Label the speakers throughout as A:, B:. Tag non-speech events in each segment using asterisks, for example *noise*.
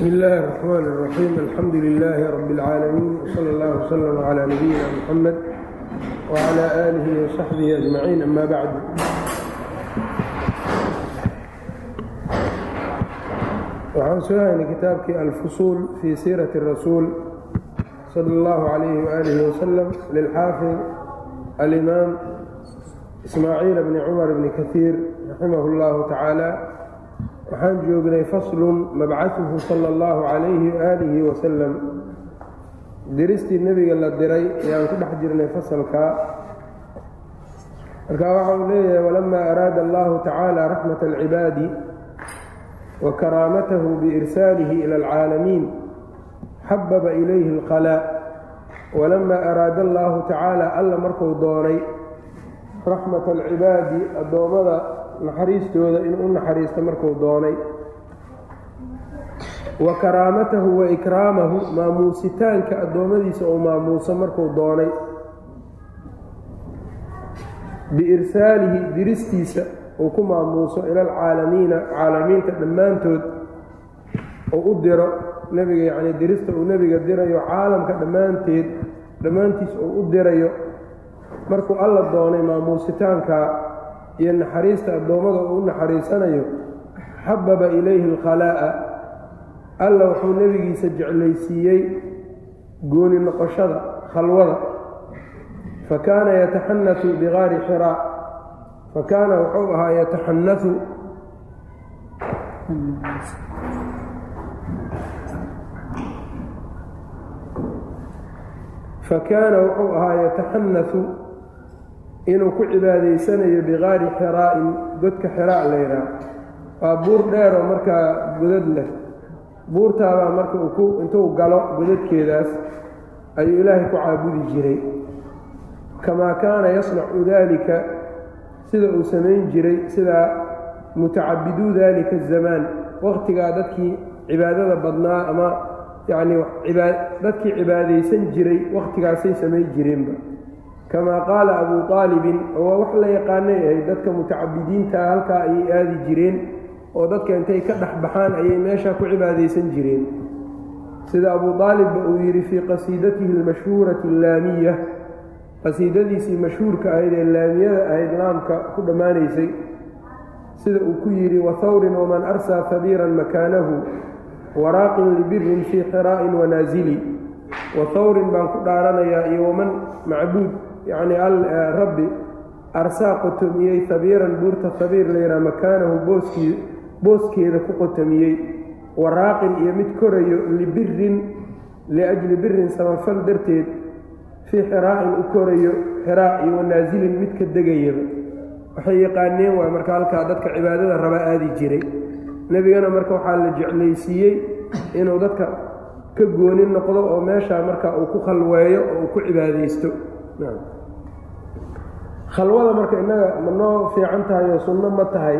A: bsm اllahi الرحmn الرaxيim alxamdu لilaahi rab اlcaalamiin wslى اllah wslm عlى nabiyina mxamed wعlى آlihi وصaxbihi أجmaciin ama bacd waxaan soo haynay kitaabkii alfusuul fii siiraةi الrasuul salى اllahu عalayhi وآlihi waslm lilxaafid alimaam ismaaciil bni cumar bni kahiir raximah اllahu tacaala waxaan joognay faslun mabcahuhu sala allahu calayhi waaalihi wasalam diristii nebiga la diray ee aan ku dhex jirnay fasalkaa marka waxa uu leeyahay walamaa araada allahu tacaala raxmat alcibaadi wa karaamatahu biirsaalihi ila alcaalamiin xababa ilayhi alqalaa. Walamaa araada allahu tacaala alla markuu doonay raxmat alcibaadi addoommada naxariistooda inuu u naxariisto markuu doonay. Wa karaamatahu wa ikraamahu maamuusitaanka addoommadiisa uu maamuuso markuu doonay. Biirsaalihi diristiisa uu ku maamuuso ila alcaalamiina caalamiinta dhammaantood uu u diro nebiga yacnii dirista uu nebiga dirayo caalamka dhammaanteed dhammaantiis uu u dirayo. Markuu alla doonay maamuusitaanka iyo naxariista addoommada uu u naxariisanayo xababa ilayhi alkhalaa'a. Alla wuxuu nebigiisa jeclaysiiyey gooni noqoshada khalwada. Fa kaana yataxanatu bigaari xiraa fa kaana wuxuu ahaa yataxanatu fa kaana wuxuu ahaa yataxanatu inuu ku cibaadaysanayo bigaari xiraa'in godka xiraa la yidhaah. Waa buur dheeroo markaa godad leh. Buurtaabaa marka uu intuu galo godadkeedaas ayuu ilaahay ku caabudi jiray. Kamaa kaana yasnacu daalika sida uu samayn jiray sidaa mutacabiduu daalika azamaan wakhtigaa dadkii cibaadada badnaa ama yacnii dadkii cibaadaysan jiray wakhtigaasay samayn jireenba kamaa qaala abuu aalibin oo wax la yaqaanay ahayd dadka mutacabidiintaa halkaa ayay aadi jireen oo dadka intay ka dhex baxaan ayay meeshaa ku cibaadaysan jireen sida abuu aalibba uu yidhi fii qasiidatihi almashhuurati allaamiya qasiidadiisii mashhuurka ahayd ee laamiyada ahayd laamka ku dhammaanaysay sida uu ku yidhi wahawrin waman arsaa habiiran makaanahu waraaqin libirin fii xiraa'in wanaasili wahawrin baan ku dhaaranayaa iyo waman macbuud yacnii rabbi arsaa qotomiyey habiiran buurta habiir layidhaha makaanahu booskii booskeeda ku qotomiyey waraaqin iyo mid korayo libirin liajli birin samafal darteed fii xiraa'in u korayo xiraa iyo wanaasilin mid ka degayaba. Waxay yaqaaneen waay marka halkaa dadka cibaadada raba aadi jiray. Nebigana marka waxaa la jeclaysiiyey inuu dadka ka gooni noqdo oo meeshaa marka uu ku khalweeyo oo uu ku cibaadaysto khalwada marka innaga ma noo fiican tahay oo sunno ma tahay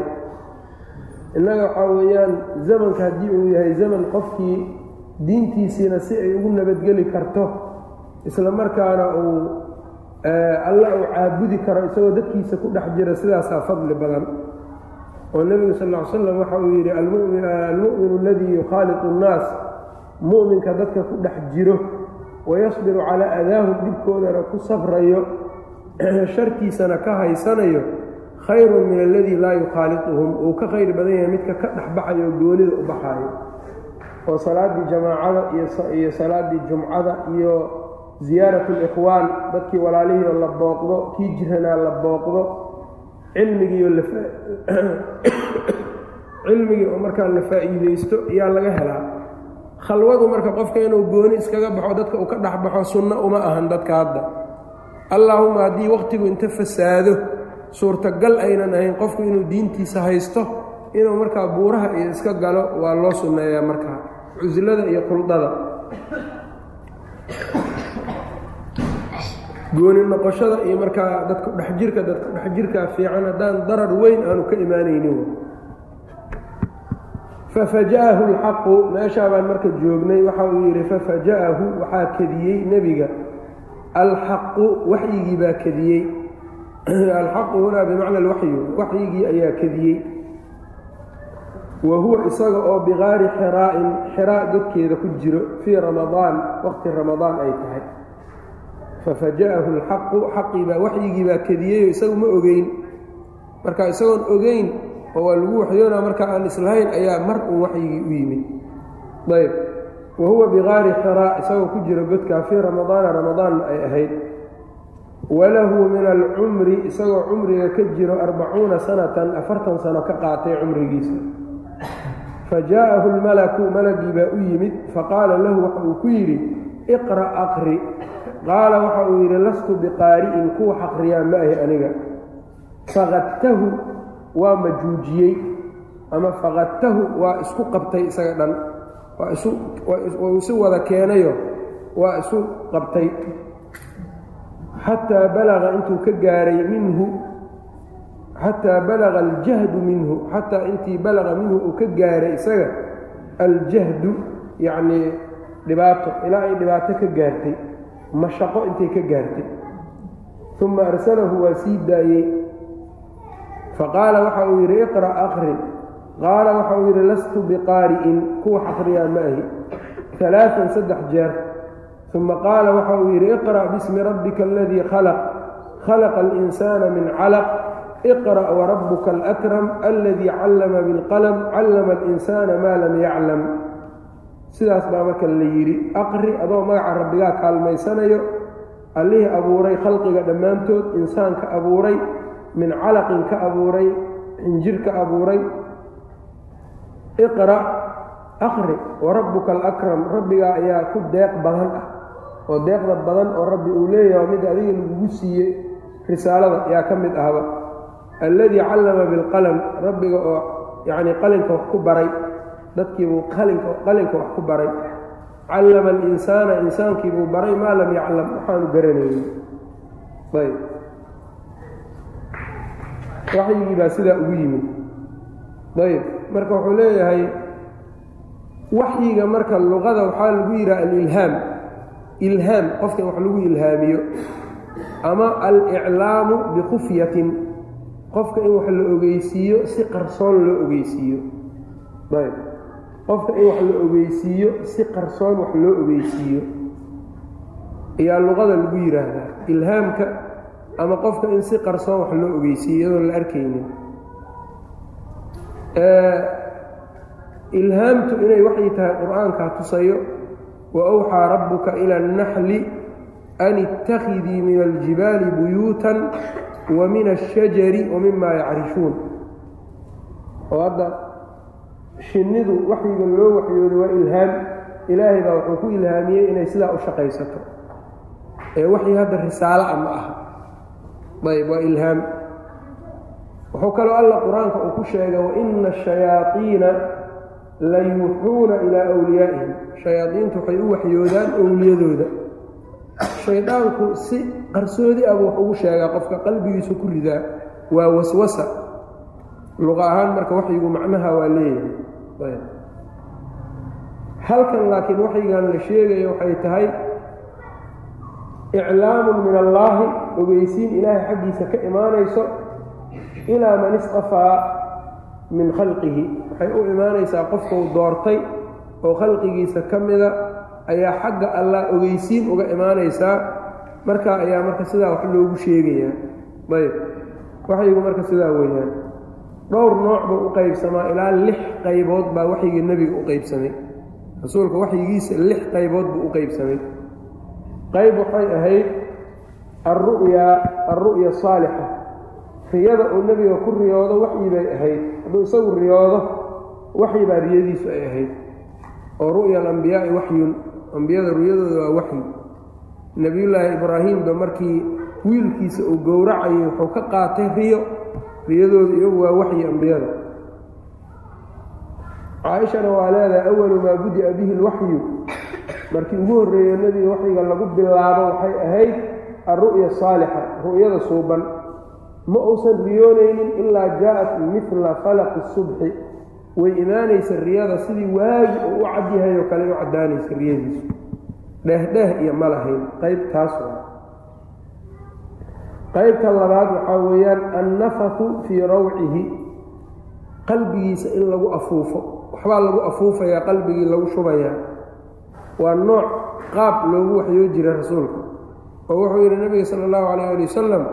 A: innaga waxaa weeyaan zamanka haddii uu yahay zaman qofkii diintiisiina si ay ugu nabadgeli karto isla markaana uu alla uu caabudi karo isagoo dadkiisa ku dhex jira sidaasaa fadli badan. Oo nebigu sal ly slam waxa uu yidhi almu'minu aladii yukhaaliqu annaas mu'minka dadka ku dhex jiro wayasbiru calaa adaahum dhibkoodana ku sabrayo sharkiisana ka haysanayo khayrun min aladii laa yukhaaliquhum uu ka khayr badan yahay midka ka dhexbaxayo oo goonida u baxaayo oo salaaddii jamaacada iyo salaaddii jumcada iyo ziyaaratu likhwaan dadkii walaalihiioo la booqdo kii jiranaa la booqdo cilmigiio cilmigii oo markaa la faa'iidaysto ayaa laga helaa khalwadu marka qofka inuu gooni iskaga baxo dadka uu ka dhexbaxo sunno uma ahan dadka hadda. Allaahuma haddii wakhtigu inta fasaado suurtagal aynan ahayn qofku inuu diintiisa haysto inuu markaa buuraha iyo iska galo waa loo sunneeyaa markaa cuslada iyo quldada. Gooni noqoshada iyo markaa dadku dhexjirka dadku dhexjirkaa fiican haddaan darar weyn aanu ka imaanaynin fafaja'ahu baan marka joognay waxa uu yidhi fafaja'ahu waxaa kediyey nebiga. alxaqu waxyigii baa kediyey alxaqu hunaa bimacna alwaxyu waxyigii ayaa kediyey wa huwa isaga oo biqaari xiraa'in xiraa godkeeda ku jiro fii ramadaan waqti ramadaan ay tahay. fafaja'ahu alxaqu xaqii baa waxyigii baa kediyey oo isagu ma ogeyn. marka isagoon ogeyn oo waa lagu waxyoonaa marka aan islahayn ayaa mar uun waxyigii u yimid. Ayb wa huwa biqaari xiraa isagoo ku jiro godkaa fii ramadaana ramadaanna ay ahayd. Walahu min alcumri isagoo cumriga ka jiro arbacuuna sanatan afartan sano ka qaatay cumrigiisa. Fa jaa'ahu lmalaku malagii baa u yimid faqaala lahu waxa uu ku yidhi iqra' aqri. Qaala waxa uu yidhi lastu biqaari'in kuwa xaqriyaa ma ahi aniga. Faqadtahu waa majuujiyey ama faqadtahu waa isku qabtay isaga dhan. Waa isu wada keenayo waa isu qabtay. Xataa balaga intuu ka gaaray minhu xataa balaga aljahdu minhu xataa intii balaga minhu uu ka gaaray isaga aljahdu yacnii dhibaato ilaa ay dhibaato ka gaartay mashaqo intay ka gaartay. Uma arsalahu waa sii daayey faqaala waxa uu yidhi iqra' aqri qaala waxa uu yidhi lastu biqaari'in kuwa xaqriyaa ma ahi alaaan saddex jeer. Uma qaala waxa uu yidhi iqra' bismi rabbika aladii khalaq. Khalaqa alinsaana min calaq. Iqra' warabuka alakram aladii callama bilqalm callama alinsaana maa lam yaclam. Sidaas baa marka la yidhi aqri adoo magaca rabbigaa kaalmaysanayo. Allihii abuuray khalqiga dhammaantood insaanka abuuray min calaqin ka abuuray xinjir ka abuuray. Iqra' aqri warabbuka alakram rabbigaa ayaa ku deeq badan ah oo deeqda badan oo rabbi uu leeyahay mid adiga lagugu siiyey risaalada ayaa ka mid ahba. Alladii callama bilqalam rabbiga oo yacnii qalinka wax ku baray. Dadkiibuu qalinka wax ku baray. Callama alinsaana insaankiibuu baray maa lam yaclam waxaanu garanaynin ayb waxyigii baa sidaa ugu yimid. Ayb marka wuxuu leeyahay waxyiga marka luqada waxaa lagu yidhaha alilhaam ilhaam qofka in wax lagu ilhaamiyo. Ama aliclaamu bikhufyatin qofka in wax la ogeysiiyo si qarsoon loo ogeysiiyo. Ayb qofka in wax la ogeysiiyo si qarsoon wax loo ogeysiiyo. Ayaa luqada lagu yidhaahdaa ilhaamka ama qofka in si qarsoon wax loo ogeysiiyo iyadoon la arkaynin. Ilhaamtu inay waxay tahay qur'aankaa tusayo wa awxaa rabbuka ila annaxli an ittakhidii min aljibaali buyuutan wa min ashajari wa mima yacrishun oo hadda shinnidu waxyiga loo waxyooday waa ilhaam. Ilaahay baa wuxuu ku ilhaamiyey inay sidaa u shaqaysato. Ee waxii hadda risaalo ah ma aha ayb waa ilhaam wuxuu kaloo alla qur'aanka uu ku sheegay waina ashayaaiina la yuuxuuna ilaa wliyaa'ihim shayaadiintu waxay u waxyoodaan owliyadooda shaydaanku si qarsoodi ah wax ugu sheegaa qofka qalbigiisu ku ridaa waa waswasa. Luqa ahaan marka waxyigu macnaha waa leeyahay. Halkan laakiin waxyigan la sheegayo waxay tahay iclaamun min allaahi ogeysiin ilaahay xaggiisa ka imaanayso ilaa man istafaa min khalqihi. Waxay u imaanaysaa qofkuu doortay oo khalqigiisa ka mida ayaa xagga allah ogeysiin uga imaanaysaa. Markaa ayaa marka sidaa wax loogu sheegayaa ayb waxyigu marka sidaa weeyaan. Dhowr nooc buu u qaybsamaa ilaa lix qaybood baa waxyigii nebiga u qaybsamay. Rasuulka waxyigiisa lix qaybood buu u qaybsamay. Qayb waxay ahayd alru'ya alru'ya saalixa riyada uu nebiga ku riyoodo waxyi bay ahayd hadduu isagu riyoodo waxyi baa riyadiisu ay ahayd oo ru'ya alambiyaai waxyun ambiyada ruyadooda waa waxyi nebiyullaahi ibraahiimba markii wiilkiisa uu gowracayay wuxuu ka qaatay riyo riyadooda iyagu waa waxyi ambiyada caaishana waa leedahay awalu maa budi'a bihi lwaxyu markii ugu horreeyo nebiga waxyiga lagu bilaabo waxay ahayd alru'ya saalixa ru'yada suuban ma uusan riyoonaynin ilaa jaa'at midla falaqi subxi way imaanaysa riyada sidii waagi uu u cadyahay oo kale u caddaanaysa riyadiisu dheehdheeh iyo ma lahayn qayb taas waa qaybta labaad waxaa weeyaan annafatu fii rawcihi qalbigiisa in lagu afuufo waxbaa lagu afuufayaa qalbigii lagu shubayaa waa nooc qaab loogu waxyoo jiray rasuulka oo wuxuu yidhi nebiga sala allahu calayh ali wasalam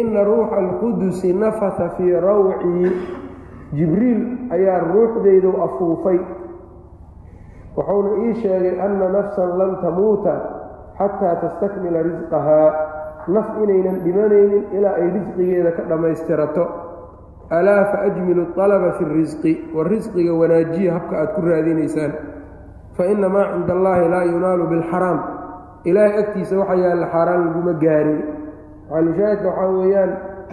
A: inna ruuxa alqudusi nafata fii rawcii jibriil ayaa ruuxdaydu afuufay. Wuxuuna ii sheegay anna nafsan lan tamuuta xataa tastakmila risqahaa naf inaynan dhimanaynin ilaa ay risqigeeda ka dhammaystirato. Alaa fa ajmilu alaba fi risqi war risqiga wanaajiya habka aad ku raadinaysaan. Fa inna maa cinda allaahi laa yunaalu bilxaraam ilaahay agtiisa waxa yaalla xaaraan laguma gaarin. Maxalushaahidka waxaa weeyaan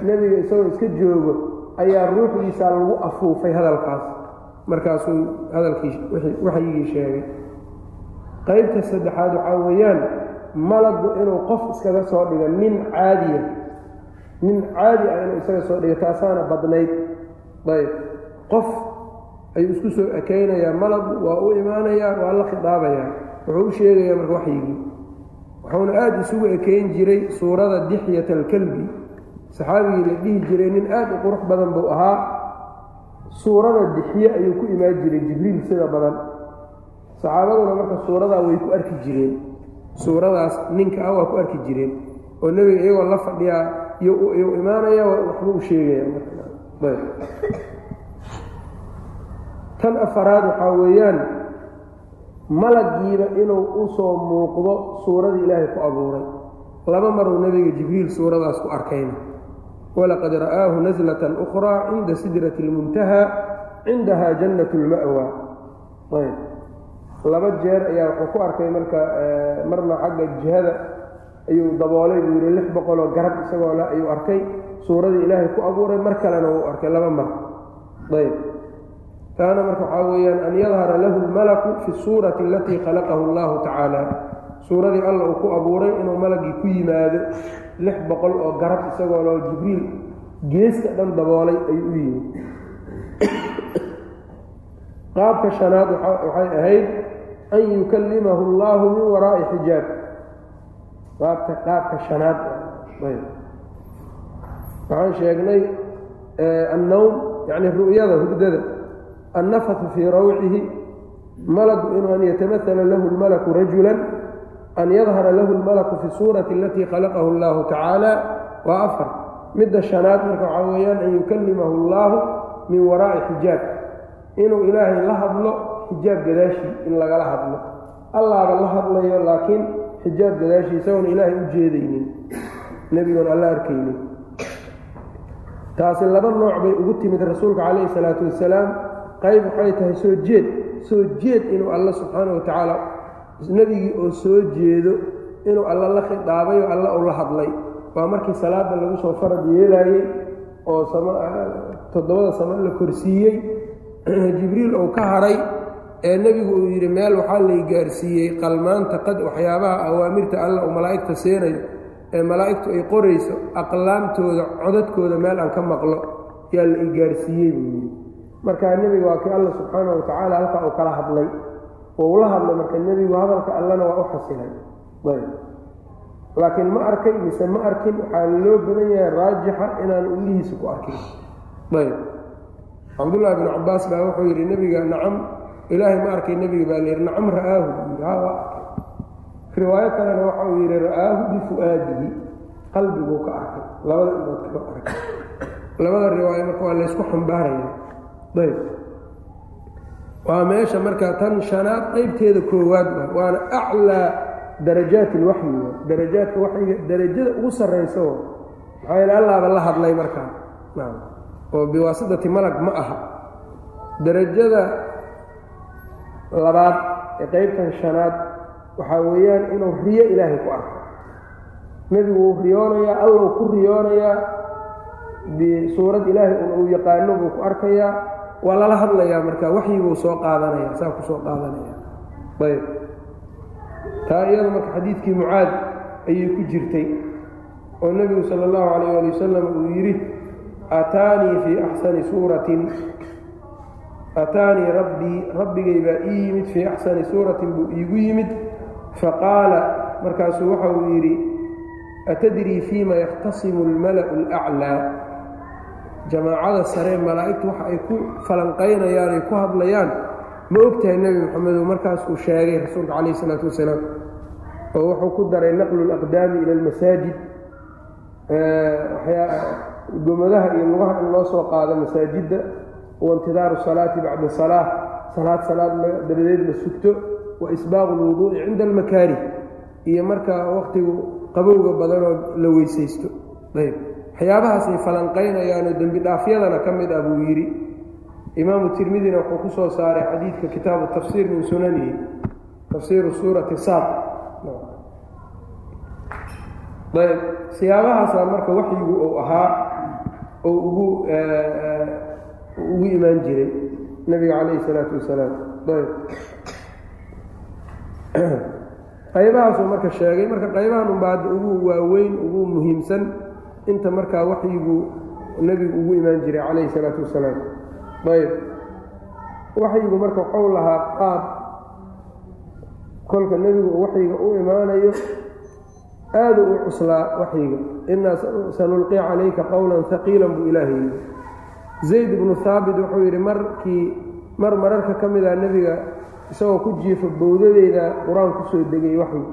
A: nebiga isagoo iska joogo ayaa ruuxdiisaa lagu afuufay hadalkaas. Markaasuu hadalkii waxyigii sheegay. Qaybta saddexaad waxaa weeyaan malaggu inuu qof iskaga soo dhigo nin caadiya. Nin caadi ah inuu isaga soo dhigo taasaana badnayd. Ayb. Qof ayuu isku soo ekaynayaa malaggu waa u imaanayaa waa la khidaabayaa wuxuu u sheegayaa marka waxyigii wuxuuna aada isugu ekeyn jiray suurada dixyat alkalbi. Saxaabigii la dhihi jiray nin aad u qurux badan buu ahaa. Suurada dixye ayuu ku imaan jiray jibriil sida badan. Saxaabaduna marka suuradaa way ku arki jireen. Suuradaas ninka ah waa ku arki jireen. Oo nebiga iyagoo la fadhiyaa iyuu imaanaya waxba u sheegaya tan afaraad waxaa weeyaan malaggiiba inuu u soo muuqdo suuradii ilaahay ku abuuray. Laba maruu nebiga jibriil suuradaas ku arkayna. Walaqad ra'aahu naslatan ukhraa cinda sidrati اlmuntaha cindaha jannat اlma'wa ayb. Laba jeer ayaa wuxuu ku arkay marka marna xagga jihada ayuu daboolay buu yidhi lix boqoloo garab isagoo le ayuu arkay. Suuradii ilaahay ku abuuray mar kalena wuu arkay laba mar. Ayb taana marka waxaa weeyaan an yadhara lahu lmalaku fi suurati alatii khalaqahu allahu tacaala. Suuradii alla uu ku abuuray inuu malagii ku yimaado lix boqol oo garab isagoo loo jibriil geeska dhan daboolay ayuu u yimid qaabka shanaad waxay ahayd an yukallimahu allahu min waraa'i xijaab. Qaabka qaabka shanaad. Waxaan sheegnay annowm yacni ru'yada hurdada annafatu fii rawcihi malagu inuu an yatamatala lahu lmalaku rajulan an yadhara lahu lmalaku fi suurati alatii khalaqahu allahu tacaala waa afar midda shanaad marka waxaa weeyaan an yukallimahu allahu min waraa'i xijaab inuu ilaahay la hadlo xijaab gadaashii in lagala hadlo allaaba la hadlayo laakiin xijaab gadaashii isagoon ilaahay u jeedaynin nebigoon alla arkaynin taasi laba nooc bay ugu timid rasuulka calayhi salaatu wasalaam qayb waxay tahay soo jeed soo jeed inuu alla subxaana wa tacaala nebigii oo soo jeedo inuu alla la khidhaabay oo alla uu la hadlay. Waa markii salaada lagu soo farad yeelaayey oo toddobada samo la korsiiyey. *clears throat* Jibriil uu ka haray ee nebigu uu yidhi meel waxaa lay gaarsiiyey qalmaanta qad waxyaabaha awaamirta alla uu malaa'igta seenayo ee malaa'igtu ay qorayso aqlaamtooda codadkooda meel aan ka maqlo yaa la i gaarsiiyey. buu yidhi markaa nebiga waa kii alla subxaana wa tacaala halkaa uu kala hadlay. Wou la hadlay marka nebigu hadalka allana waa u xasilay. Ayb laakiin ma arkay mise ma arkin waxaa loo badan yahay raajixa inaan illihiisa ku arkin. Ayb cabdullaahi bn cabaas baa wuxuu yidhi nebiga nacam ilaahay ma arkay nebiga baa layidhi nacam ra'aahu ha waa arkay. Riwaayo kalena waxa uu yidhi ra'aahu bifu'aadihi qalbiguu ka arkay. Labada indood kama arkay. Labada riwaayo marka waa laysku xambaaraya ayb. Waa meesha marka tan shanaad qaybteeda koowaad wa waana aclaa darajaat ilwaxyi wa darajaadka waxyiga darajada ugu sarrayso maxaa yeele allaaba la hadlay markaa oo biwaasitati malag ma aha. Darajada labaad ee qaybtan shanaad waxaa weeyaan inuu riyo ilaahay ku arko. Nebigu wuu riyoonayaa allou ku riyoonayaa bisuurad ilaahay uu yaqaano buu ku arkayaa waa lala hadlayaa marka waxyibuu soo qaadanaya saa ku soo qaadanaya. Ayb. Taa iyada marka xadiidkii mucaad ayay ku jirtay oo nebigu sala allahu calayh ali wasalam uu yidhi aataanii fii axsani suuratin. Aataanii rabbii rabbigay baa ii yimid fii axsani suuratin buu iigu yimid. Faqaala markaasuu waxa uu yidhi atadrii fiima yakhtasimu almala'u alaclaa jamaacada saree malaa'igtu waxa ay ku falanqaynayaan ay ku hadlayaan ma ogtahay nebi moxamedow markaas uu sheegay rasuulka calayh isalaatu wasalaam oo wuxuu ku daray naqlu laqdaami ila almasaajid. Gomadaha iyo lugaha in loo soo qaado masaajidda waintidaaru salaati bacda salaa salaad salaad dabadeed la sugto wa isbaaqu lwuduu'i cinda almakaarih iyo markaa wakhtigu qabowga badanoo la weysaysto. Ayb waxyaabahaasay falanqaynayaanoo dembi dhaafyadana ka mid ah buu yidhi. Imaamu tirmidina wuxuu ku soo saaray xadiidka kitaabu tafsiir min sunanihi tafsiiru suurati saad. Ayb siyaabahaasa marka waxyigu uu ahaa oo ugu ugu imaan jiray nebiga calayhi isalaatu wasalaam. Ayb. Qaybahaasuu marka sheegay marka qaybahan unbaa hadda ugu waaweyn ugu muhiimsan inta markaa waxyigu nebigu ugu imaan jiray calayhi isalaatu wasalaam. Ayb. Waxyigu marka waxuu lahaa qaab. Kolka nebigu waxyiga u imaanayo aada u cuslaa waxyiga. Inaa sanulqi calayka qowlan haqiilan buu ilaahay yidhi. Zayd ibnu haabit wuxuu yidhi markii mar mararka ka mida nebiga isagoo ku jiifa bowdadeyda qur'aan ku soo degay waxyi.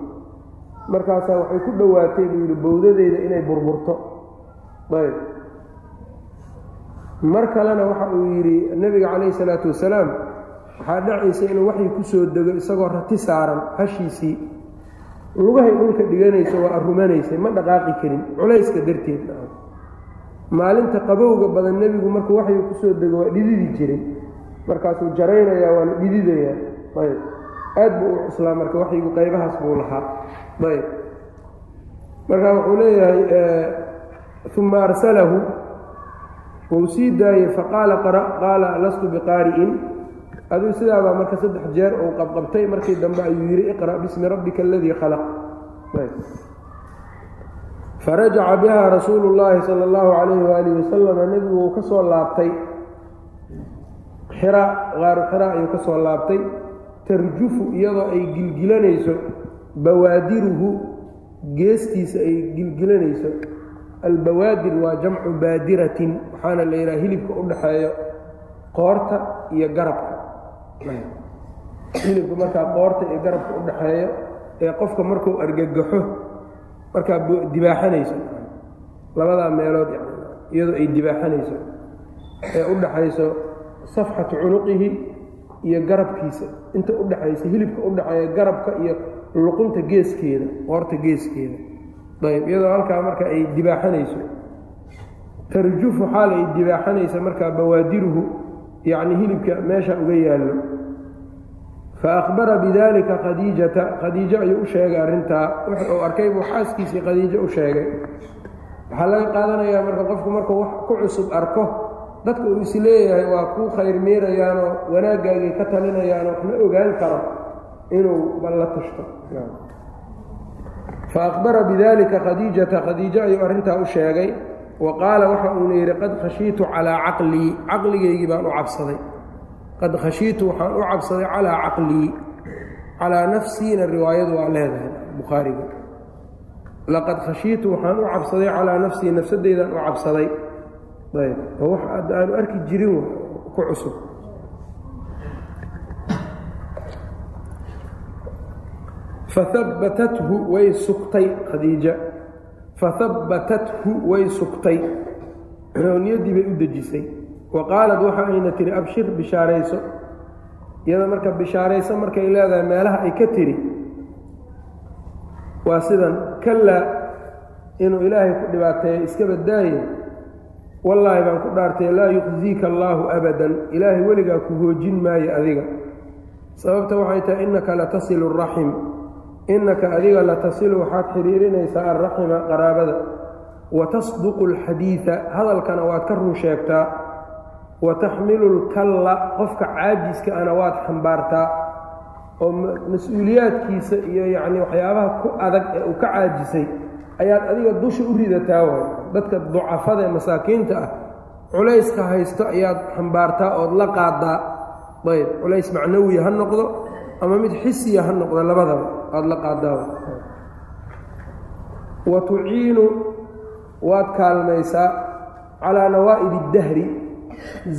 A: Markaasaa waxay ku dhowaatay buu yidhi bowdadeyda inay burburto ayb. Mar kalena waxa uu yidhi nebiga calayhi salaatu wasalaam waxaa dhacaysa inuu waxyi ku soo dego isagoo rati saaran hashiisii. Lugahay dhulka dhiganayso waa arumanaysay ma dhaqaaqi karin culayska darteed maalinta qabowga badan nebigu markuu waxyu ku soo dego waa dhididi jiray markaasuu jaraynayaa waana dhididayaa. Ayb. Aad buu u cuslaa marka waxyigu qaybahaas buu lahaa. Ayb. Marka wuxuu leeyahay uma arsalahu wuu sii daayey faqaala qaala lastu biqaari'in aduu sidaabaa marka saddex jeer uu qabqabtay markii dambe ayuu yidhi iqra' bismi rabbika aladii khalaq farajaca biha rasuulu llaahi sala allahu calayhi waalihi wasalama nebigu wuu ka soo laabtay xira qaaru xira ayuu ka soo laabtay tarjufu iyadoo ay gilgilanayso bawaadiruhu geestiisa ay gilgilanayso albawaadir waa jamcu baadiratin waxaana la yidhaha hilibka u dhaxeeyo qoorta iyo garabka. Hilibka markaa qoorta iyo garabka u dhaxeeyo ee qofka markuu argagaxo markaa dibaaxanayso. Labadaa meelood iyadoo ay dibaaxanayso ee u dhaxayso safxatu cunuqihi iyo garabkiisa. Inta u dhaxaysa hilibka u dhaxeeya garabka iyo luqunta geeskeeda qoorta geeskeeda ayb iyadoo halkaa marka ay dibaaxanayso. Tarjufu xaal ay dibaaxanaysa markaa bawaadiruhu yacni hilibka meesha uga yaallo. Fa akhbara bidalika khadiijata khadiijo ayuu u sheegay arrintaa. Wix uu arkay buu xaaskiisii khadiijo u sheegay. Waxaa laga qaadanayaa marka qofku markuu wax ku cusub arko dadka uu is leeyahay waa kuu khayr miirayaanoo wanaaggaagay ka talinayaanoo waxma ogaan karo inuu balla tashto fa akhbara bidalika khadiijata khadiijo ayuu arrintaa u sheegay wa qaala waxa uuna yidhi qad khashiitu calaa caqlii caqligaygii baan u cabsaday qad khashiitu waxaan u cabsaday calaa caqlii calaa nafsiina riwaayadu waa leedahay bukhaariga laqad khashiitu waxaan u cabsaday calaa nafsii nafsadeydaan u cabsaday ayb wax aanu arki jirin ku cusub fahabbatathu way sugtay khadiija fahabbatathu way sugtay. Niyaddii bay u dejisay. Wa qaalad waxa ayna tihi abshir bishaarayso. Iyada marka bishaarayso markay leedahay meelaha ay ka tiri waa sidan kallaa inuu ilaahay ku dhibaateeyo iska badaaye. Wallaahi baan ku dhaartay laa yuqsiika allaahu abadan. Ilaahay weligaa ku hoojin maayo adiga. Sababta waxay tahay innaka latasilu araxim innaka adiga latasilu waxaad xidhiirinaysaa alraxima qaraabada. Wa tasduqu alxadiida hadalkana waad ka run sheegtaa. Wa taxmilu lkalla qofka caajiska ana waad xambaartaa. Oo mas'uuliyaadkiisa iyo yacnii waxyaabaha ku adag ee uu ka caajisay ayaad adiga dusha u ridataa waay. Dadka ducafada ee masaakiinta ah culayska haysto ayaad xambaartaa ood la qaadaa. Ayb culays macnawiya ha noqdo ama mid xisiya ha noqdo labadaba aada la qaadaa wa tuciinu waad kaalmaysaa calaa nawaa'ib iddahri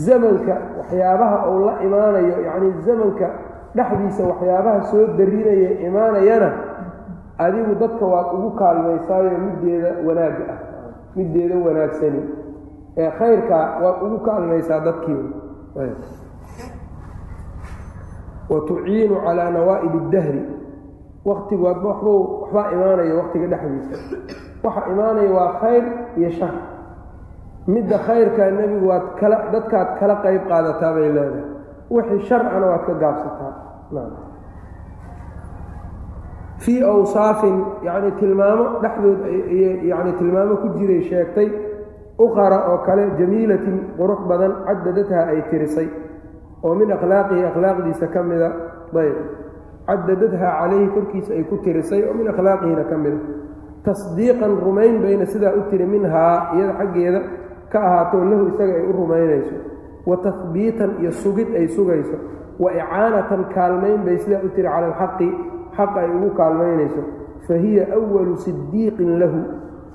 A: zamanka waxyaabaha uu la imaanayo yacnii zamanka dhexdiisa waxyaabaha soo darinaya imaanayana adigu dadka waad ugu kaalmaysaayo middeeda wanaagga ah middeeda wanaagsani. Ee khayrkaa waad ugu kaalmaysaa dadkii wa tuciinu calaa nawaa'ib iddahri waktigu adba waxba waxbaa imaanaya waktiga dhexdiisa. Waxa imaanaya waa khayr iyo shar. Midda khayrkaa nebigu waad kala dadkaad kala qayb qaadataa bay leedahay. Wixii sharcana waad ka gaabsataa. Fii awsaafin yacni tilmaamo dhexdood yacni tilmaamo ku jiray sheegtay uqara oo kale jamiilatin qurux badan caddadatha ay tirisay. Oo min akhlaaqihi akhlaaqdiisa ka mida ayb cadadadha calayhi korkiisa ay ku tirisay oo min akhlaaqihina ka mida tasdiiqan rumayn bayna sidaa u tiri minhaa iyada xaggeeda ka ahaatoo lahu isaga ay u rumaynayso. Wa tahbiitan iyo sugid ay sugayso. Wa icaanatan kaalmayn bay sidaa u tiri cala alxaqi xaqa ay ugu kaalmaynayso. Fa hiya walu sidiiqin lahu.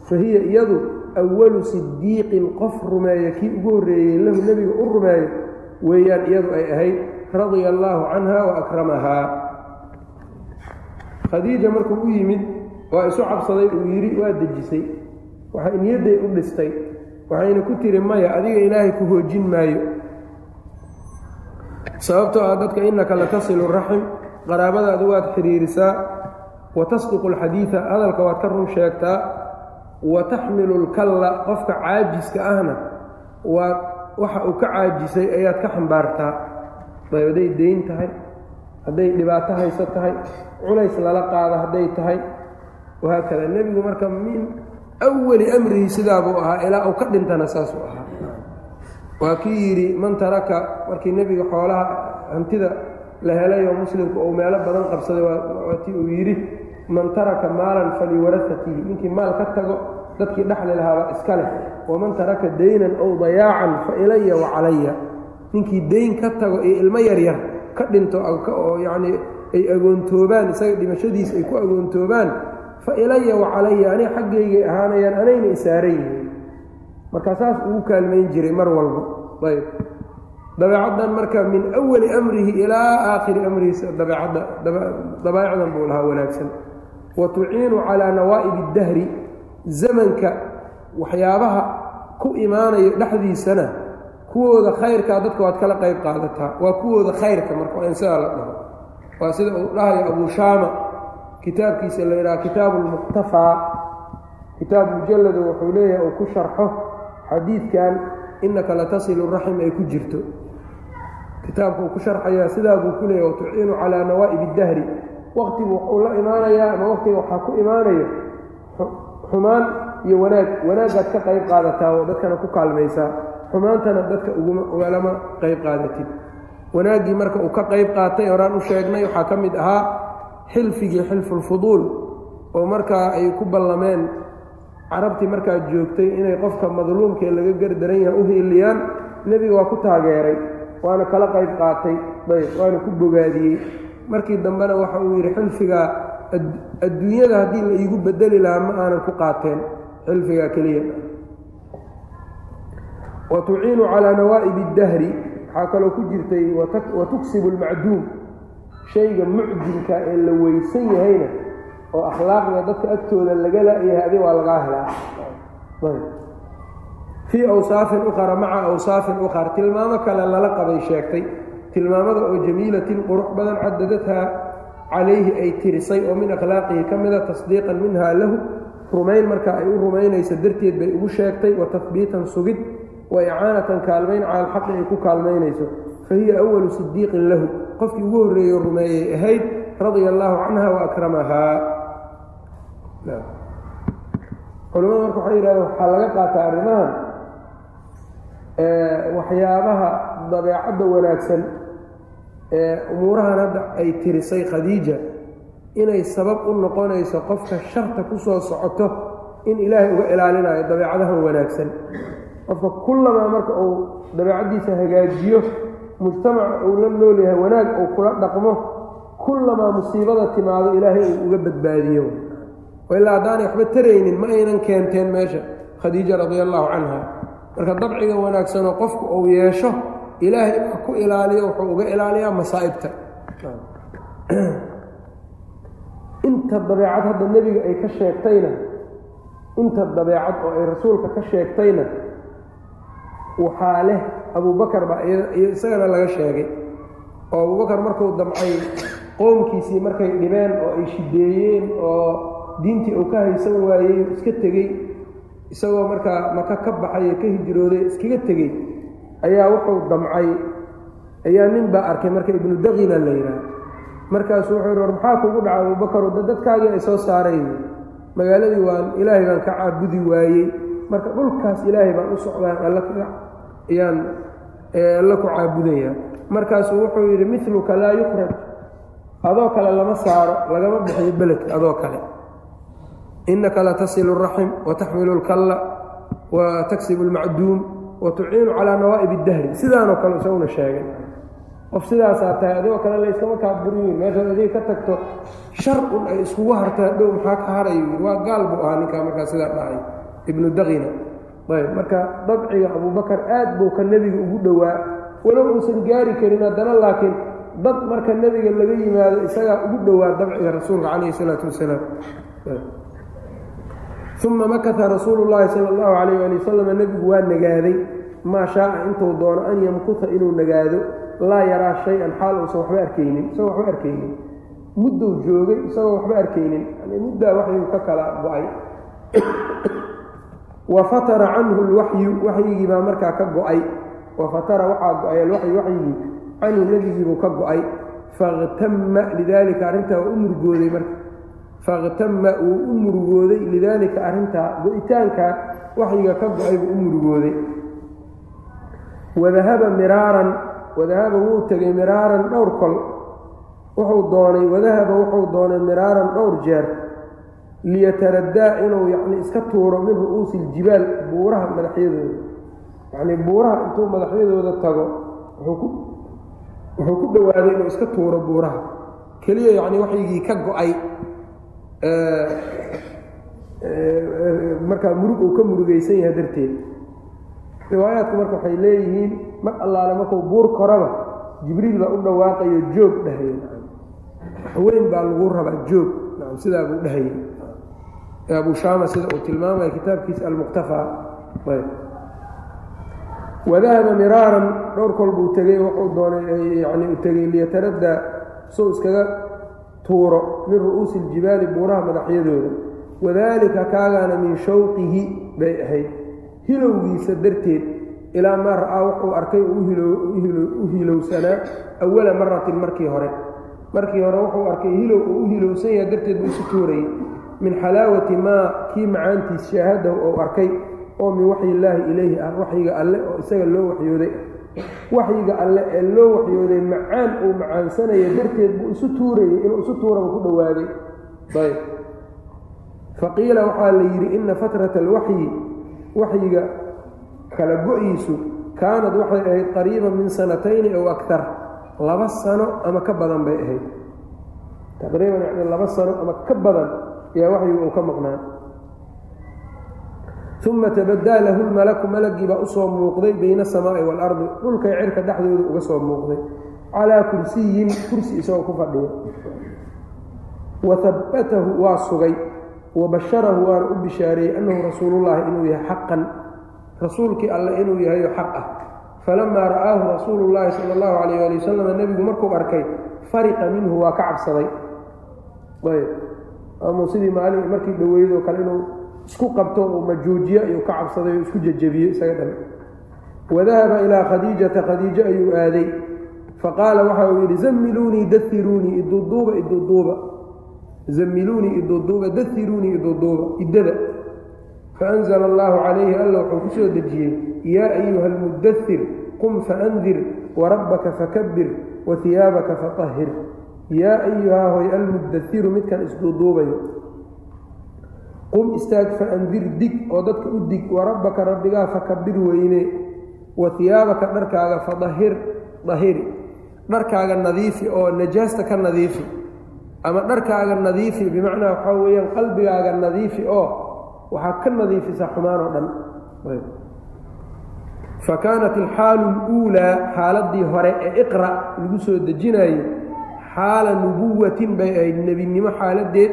A: Fa hiya iyadu awalu sidiiqin qof rumeeya kii ugu horreeyey lahu nebiga u rumeeyo weeyaan iyadu ay ahayd radia allaahu canha wa akramahaa khadiija markuu u yimid waa isu cabsaday uu yidhi waa dejisay. Waxay niyadday u dhistay. Waxayna ku tiri maya adiga ilaahay ku hoojin maayo. Sababtoo ah dadka innaka latasilu raxim qaraabadaadu waad xidhiirisaa wa tasdiqu alxadiida hadalka waad ka run sheegtaa. Wa taxmilu lkalla qofka caajiska ahna waad waxa uu ka caajisay ayaad ka xambaartaa. Ayb hadday dayn tahay hadday dhibaato hayso tahay culays lala qaado hadday tahay. Wahaakada nebigu marka min awali amrihi sidaabuu ahaa ilaa uu ka dhintana saasuu ahaa. Waa kii yidhi man taraka markii nebiga xoolaha hantida la helay oo muslimku uu meelo badan qabsaday waa tii uu yidhi man taraka maalan faliwarasatihi ninkii maal ka tago dadkii dhexli lahaaba iska leh. Waman taraka daynan ow dayaacan fa ilaya wa calaya ninkii dayn ka tago iyo ilmo yaryar ka dhinto oo yacnii ay agoontoobaan isaga dhimashadiisa ay ku agoontoobaan fa ilaya wa calaya aniga xaggaygay ahaanayaan anayna isaaran yihiin. Markaa saas ugu kaalmayn jiray mar walba. Ayb. Dabeecaddan marka min awali amrihi ilaa aakhiri amrihi dabeecadda dabaa'icdan buu lahaa wanaagsan. Wa tuciinu calaa nawaa'ib iddahri zamanka waxyaabaha ku imaanayo dhexdiisana kuwooda khayrkaa dadka waad kala qayb qaadataa. Waa kuwooda khayrka marka waa in sidaa la dhaho waa sida uu dhahayo abuu shaama. Kitaabkiisa la yidhaha kitaabu lmuqtafaa kitaab mujallado wuxuu leeyahay uu ku sharxo xadiidkan innaka latasilu raxim ay ku jirto. Kitaabka uu ku sharxayaa sidaa buu ku leeyahy watuciinu calaa nawaa'ib iddahri waktigu wuxuu la imaanayaa ama waktiga waxaa ku imaanayo xumaan iyo wanaag. Wanaagaad ka qayb qaadataa oo dadkana ku kaalmaysaa. Xumaantana dadka ugalama qayb qaadatid wanaaggii marka uu ka qayb qaatay horaan u sheegnay waxaa ka mid ahaa xilfigii xilfulfuduul oo markaa ay ku ballameen carabtii markaa joogtay inay qofka madluumkee laga gardaran yahay u hiiliyaan nebiga waa ku taageeray waana kala qayb qaatay ayb waana ku bogaadiyey. Markii dambena waxa uu yidhi xilfigaa adduunyada haddii la iigu bedeli lahaa ma aanan ku qaateen xilfigaa keliya. Wa tuciinu calaa nawaa'ib iddahri waxaa kaloo ku jirtay wa tuksibu almacduum shayga mucdinka ee la weysan yahayna oo akhlaaqda dadka agtooda laga la'yahay adi waa lagaa helaa. Fii awsaafin ukhara maca awsaafin ukhar tilmaamo kale lala qabay sheegtay. Tilmaamada oo jamiilatin qurux badan cadadadhaa calayhi ay tirisay oo min akhlaaqihi ka mida tasdiiqan minhaa lahu. Rumayn marka ay u rumaynayso darteed bay ugu sheegtay wa tahbiitan sugid wa icaanatan kaalmayn cala alxaqi ay ku kaalmaynayso. Fa hiya awalu sidiiqin lahu. Qofkii ugu horreeyo rumeeyey ahayd radia allaahu canha wa akramahaa. Culamada marka waxay yidhahdeen waxaa laga qaataa arrimahan waxyaabaha dabeecadda wanaagsan ee umuurahan hadda ay tirisay khadiija inay sabab u noqonayso qofka sharta ku soo socoto in ilaahay uga ilaalinayo dabeecadahan wanaagsan qofka kullamaa marka uu dabeecaddiisa hagaajiyo mujtamaca uu la nool yahay wanaag uu kula dhaqmo kullamaa musiibada timaado ilaahay uu uga badbaadiyo. Ilaa haddaanay waxba taraynin ma aynan keenteen meesha khadiija radia allaahu canha marka dabciga wanaagsanoo qofku uu yeesho ilaahay baa ku ilaaliyo wuxuu uga ilaaliyaa masaa'ibta. *clears throat* Inta dabeecad hadda nebiga ay ka sheegtayna inta dabeecad oo ay rasuulka ka sheegtayna waxaa leh abubakar baa isagana laga sheegay. Oo abubakar markuu damcay qoomkiisii markay dhibeen oo ay shideeyeen oo diintii uu ka haysan waayey iska tegey isagoo markaa maka ka baxay ee ka hijrooday iskaga tegey ayaa wuxuu damcay. Ayaa nin baa arkay marka ibnu daqina la yidhaah markaasuu wuxuu war maxaa kugu dhaca abubakar da dadkaagii ay soo saarayn magaaladii waan ilaahay baan ka caabudi waayey marka dhulkaas ilaahay baan u socdaan alla ayaan alla ku caabudaya markaasuu wuxuu yidhi miluka laa yukhraj adoo kale lama saaro lagama bixiyo beledka adoo kale innaka latasilu raxim wataxmilu اlkalla wa taksibu اlmacduum wa tuciinu calaa nawaa'ib اdahri sidaanoo kale isaguna sheegay qof sidaasaa tahay adigoo kale layskama kaa buriyin meeshaad adiga ka tagto shar un ay iskugu hartaa dhow maxaa ka harayo waa gaal buu ahaa ninkaa markaa sidaa dhacay ibnu daqina ayb marka dabciga abubakar aad buu ka nebiga ugu dhowaa walow uusan gaari karin haddana laakiin dad marka nebiga laga yimaado isagaa ugu dhowaa dabciga rasuulka calayhi isalaatu wasalaam. Uma makata rasuulu llaahi sala allahu calayh ali wasalam nebigu waa nagaaday. Maa shaaa intuu doono an yamkuta inuu nagaado laa yaraa shay-an xaal uusan waxba arkaynin isagoo waxba arkaynin. Muddou joogay isagoo waxba arkaynin. Yani muddaa waxyuu ka kala go'ay wa fatara canhu lwaxyu waxyigii baa markaa ka go'ay. Wa fatara waxaa go'ay alwaxyu waxyigii canhu nebigiibuu ka go'ay. Fakhtama lidaalika arrintaa waa u murugooday marka. Fakhtama wuu u murugooday lidaalika arrintaa go-itaanka waxyiga ka go'ay buu u murugooday wadahaba miraaran wadahaba wuu tegay miraaran dhowr kol. Wuxuu doonay wadahaba wuxuu doonay miraaran dhowr jeer liyataraddaa inuu yacni iska tuuro min ru'uusi iljibaal buuraha madaxyadooda yacnii buuraha intuu madaxyadooda tago wuxuu ku dhowaaday inuu iska tuuro buuraha. Keliya yacnii waxygii ka go'ay markaa murug uu ka murugaysan yahay darteed. Riwaayaadku marka waxay leeyihiin mar allaale markuu buur koraba jibriil baa u dhawaaqayo joog dhahaya. Waxweyn baa lagu rabaa joog. Sidaa buu dhahayay abu shaama sida uu tilmaamaya kitaabkiisa almuqtafaa ayb. Wadahaba miraaran dhowr kol buu tegey wuxuu doonay yani u tegey liyataraddaa suu iskaga tuuro min ru'uusi iljibaali buuraha madaxyadooda. Wadaalika kaagaana min shawqihi bay ahayd. Hilowgiisa darteed ilaa maa ra'aa wuxuu arkay u hilowsanaa awala maratin markii hore. Markii hore wuxuu arkay hilow uu u hilowsan yaha darteed buu isu tuurayay min xalaawati maa kii macaantiis shaahadahu ou arkay oo min waxyi illaahi ilayhi ah waxyiga alle oo isaga loo waxyooday. Waxyiga alle ee loo waxyooday macaan uu macaansanaya darteed buu isu tuurayay inuu isu tuuraba ku dhowaaday ayb. Faqiila waxaa la yidhi ina fatrata alwaxyi waxyiga kala go-iisu kaanad waxay ahayd qariiban min sanatayni ow aktar laba sano ama ka badan bay ahayd. Taqriiban yani laba sano ama ka badan ayaa waxyigu uu ka maqnaa. Uma tabadaa lahu lmalaku malagii baa u soo muuqday bayna asamaa'i waalardi dhulkay cirka dhexdooda uga soo muuqday. Calaa kursiyin kursi isagoo ku fadhiya. Wa habbatahu waa sugay. Wa basharahu waana u bishaareeyey annahu rasuulullaahi inuu yahay xaqan. Rasuulkii alle inuu yahayo xaq ah. Falamaa ra'aahu rasuulu llaahi sala allahu calayh ali wasalam nebigu markuu arkay fariqa minhu waa ka cabsaday amuu sidii maalin markii dhoweydoo kale inuu isku qabto uu majoojiyo ayuu ka cabsaday oo isku jejebiyo isaga dhan. Wadahaba ilaa khadiijata khadiijo ayuu aaday. Faqaala waxa uu yidhi zammiluunii dairuunii iduduuba iduduuba. Zammiluunii iduduuba dairuunii iduduuba iddada. Faanzla allahu calayhi alla wuxuu ku soo dejiyey yaa ayuha almudathir qum faandir warabbaka fakabir wa hiyaabaka fatahhir yaa ayuhaa hoy almudairu midkan isduuduubayo. qum istaag faandir dig oo dadka u dig warabbaka rabbigaa fakabir weyne wa hiyaabaka dharkaaga fadahir dahiri. dharkaaga nadiifi oo najaasta ka nadiifi ama dharkaaga nadiifi bimacnaa waxaa weeyaan qalbigaaga nadiifi oo waxaad ka nadiifisaa xumaan oo dhan. Fa kaanat alxaalu اluulaa xaaladdii hore ee iqra lagu soo dejinayay xaala nubuwatin bay ahayd nebinimo xaaladeed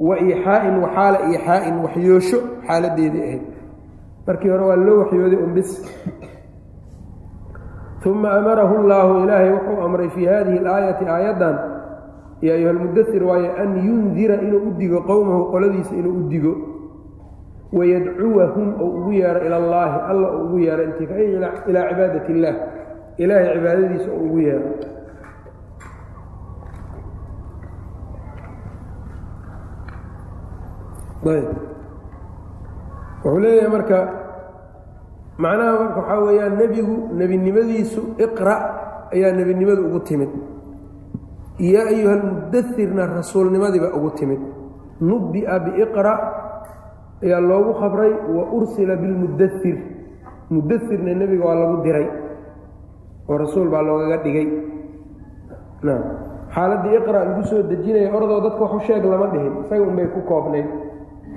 A: wa iixaa'in wa xaala iixaa'in waxyoosho xaaladeedii ahayd. Markii hore waa loo waxyooday unbis uma amarahu llaahu ilaahay wuxuu amray fii hadihi alaayati aayaddan. Ya ayuha almudair waayo an yundira inuu u digo qowmahu qoladiisa inuu u digo. Wayadcuwahum ou ugu yeero ila allaahi alla ugu yeero intika ilaa cibaadat illaah ilaahay cibaadadiisa uu ugu yeero wuxuu leeyahay marka macnaha marka waxaa weeyaan nebigu nebinimadiisu iqra ayaa nebinimadu ugu timid. Yaa ayuha almudairna rasuulnimadiiba ugu timid. Nubbi'a biiqra ayaa loogu khabray wa ursila bilmudair mudairna nebiga waa lagu diray oo rasuul baa loogaga dhigay. Xaaladdii iqra lagu soo dejinaya ordoo dadka waxu sheeg lama dhihin isaga unbay ku koobnayd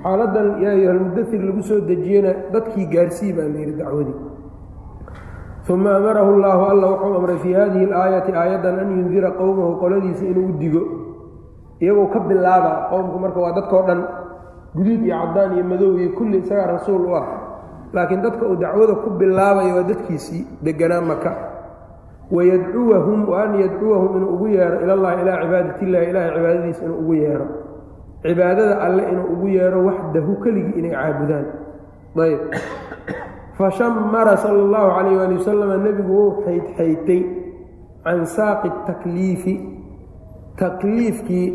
A: xaaladan yaa lagu soo dejiyena dadkii gaarsii baa la yidhi dacwadii uma amarahu llaahu alla wuxuu amray fii hadihi alaayati aayaddan an yundira qowmahu qoladiisa inuu digo. Iyagoo ka bilaaba qowmku marka waa dadkao dhan guduud iyo cadaan iyo madow iyo kulli isagaa rasuul u ah. Laakiin dadka uu dacwada ku bilaabaya waa dadkiisii deganaa maka wayadcuwahum wa an yadcuwahum inuu ugu yeero ilallahi ilaa cibaadatillahi ilaahay cibaadadiisa inuu ugu yeero cibaadada alle inuu ugu yeero waxdahu keligii inay caabudaan. Ayb. Fashamara sala allahu calayh waali wasalam nebigu wou xaydxaytay can saaqi takliifi. Takliifkii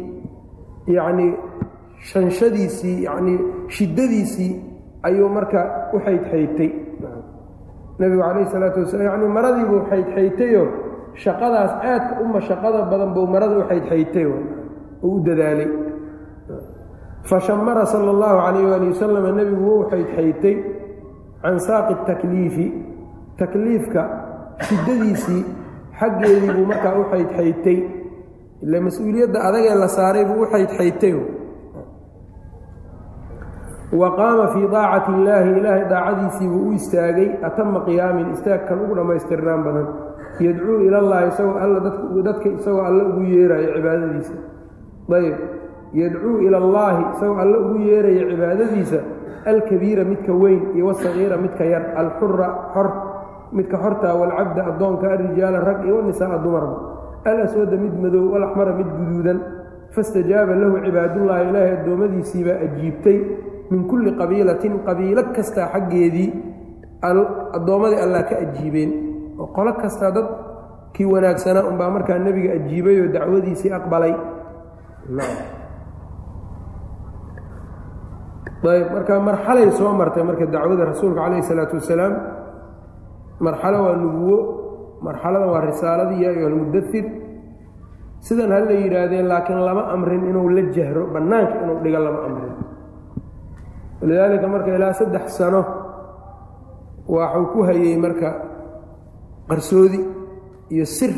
A: yacnii shanshadiisii yacnii shiddadiisii ayuu marka u xaydxaytay nebigu calayhi salaatu wasalaam yacnii maradii buu xaydxaytayoo shaqadaas aadka u mashaqada badan buu marada u xaydxaytay oo u dadaalay fashamara sala allahu calayh waali wasalam nebigu wou xaydxaytay can saaqi takliifi. Takliifka shiddadiisii xaggeedii buu markaa u xaydxaytay ile mas'uuliyadda adagee la saaray buu u xaydxaytay wa qaama fii daacati illaahi ilaahay daacadiisii buu u istaagay atama qiyaamin istaagkan ugu dhammaystirnaan badan. Yadcuu ilallaahi isagoo alla dadka isagoo alle ugu yeerayo cibaadadiisa. Ayb yadcuu ila allaahi isagoo alle ugu yeeraya cibaadadiisa alkabiira midka weyn iyo wasagiira midka yar alxura xor midka xortaa walcabda addoonka alrijaala rag iyo wanisaaa dumarba. Alaswada mid madow walaxmara mid guduudan. Fastajaaba lahu cibaadullaahi ilaahay addoommadiisiibaa ajiibtay min kulli qabiilatin qabiilo kastaa xaggeedii addoommadii allah ka ajiibeen. Oo qolo kastaa dad kii wanaagsanaa unbaa markaa nebiga ajiibay oo dacwadiisii aqbalay ayb marka marxalay soo martay marka dacwada rasuulka calayhi isalaatu wasalaam marxalo waa nubuwo marxaladan waa risaaladii yaa ayuha almudair sidan ha la yidhaahdeen laakiin lama amrin inuu la jahro bannaanka inuu dhigo lama amrin. Walidaalika marka ilaa saddex sano waxuu ku hayey marka qarsoodi iyo sir.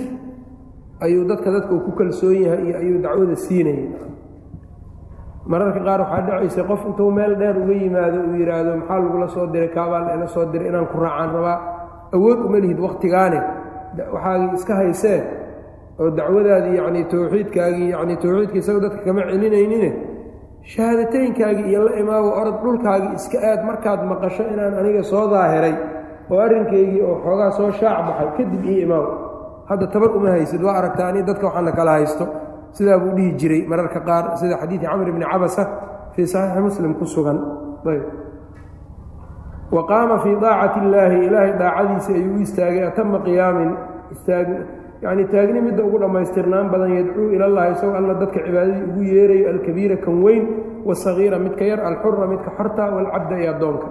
A: Ayuu dadka dadka uu ku kalsoon yahay iyo ayuu dacwada siinayay mararka qaar waxaa dhacaysay qof intuu meel dheer uga yimaado uu yidhaahdo maxaa lagula soo diray? Kaabaa laila soo diray inaan ku raacaan rabaa awood uma lihid wakhtigaane waxaagii iska haysee oo dacwadaadii yacnii towxiidkaagii yacnii towxiidka isaga dadka kama celinaynine. Shahaadateynkaagii iyo la imaago orod dhulkaagii iska aad markaad maqasho inaan aniga soo daahiray oo arrinkaygii oo xoogaa soo shaac baxay kadib ii imaago hadda tabar uma haysid waa aragtaa ani dadka waxaana kala haysto sidaa buu dhihi jiray mararka qaar sida xadiidi camr bni cabasa fii saxiixi muslim ku sugan. Wa qaama fii daacati illaahi ilaahay daacadiisii ayuu u istaagay atama qiyaamin. Yacnii taagni midda ugu dhammaystirnaan badan yadcuu ilallahi isagoo alla dadka cibaadadii ugu yeerayo alkabiira kan weyn wasagiira midka yar alxura midka xorta waalcabda iyo addoonka.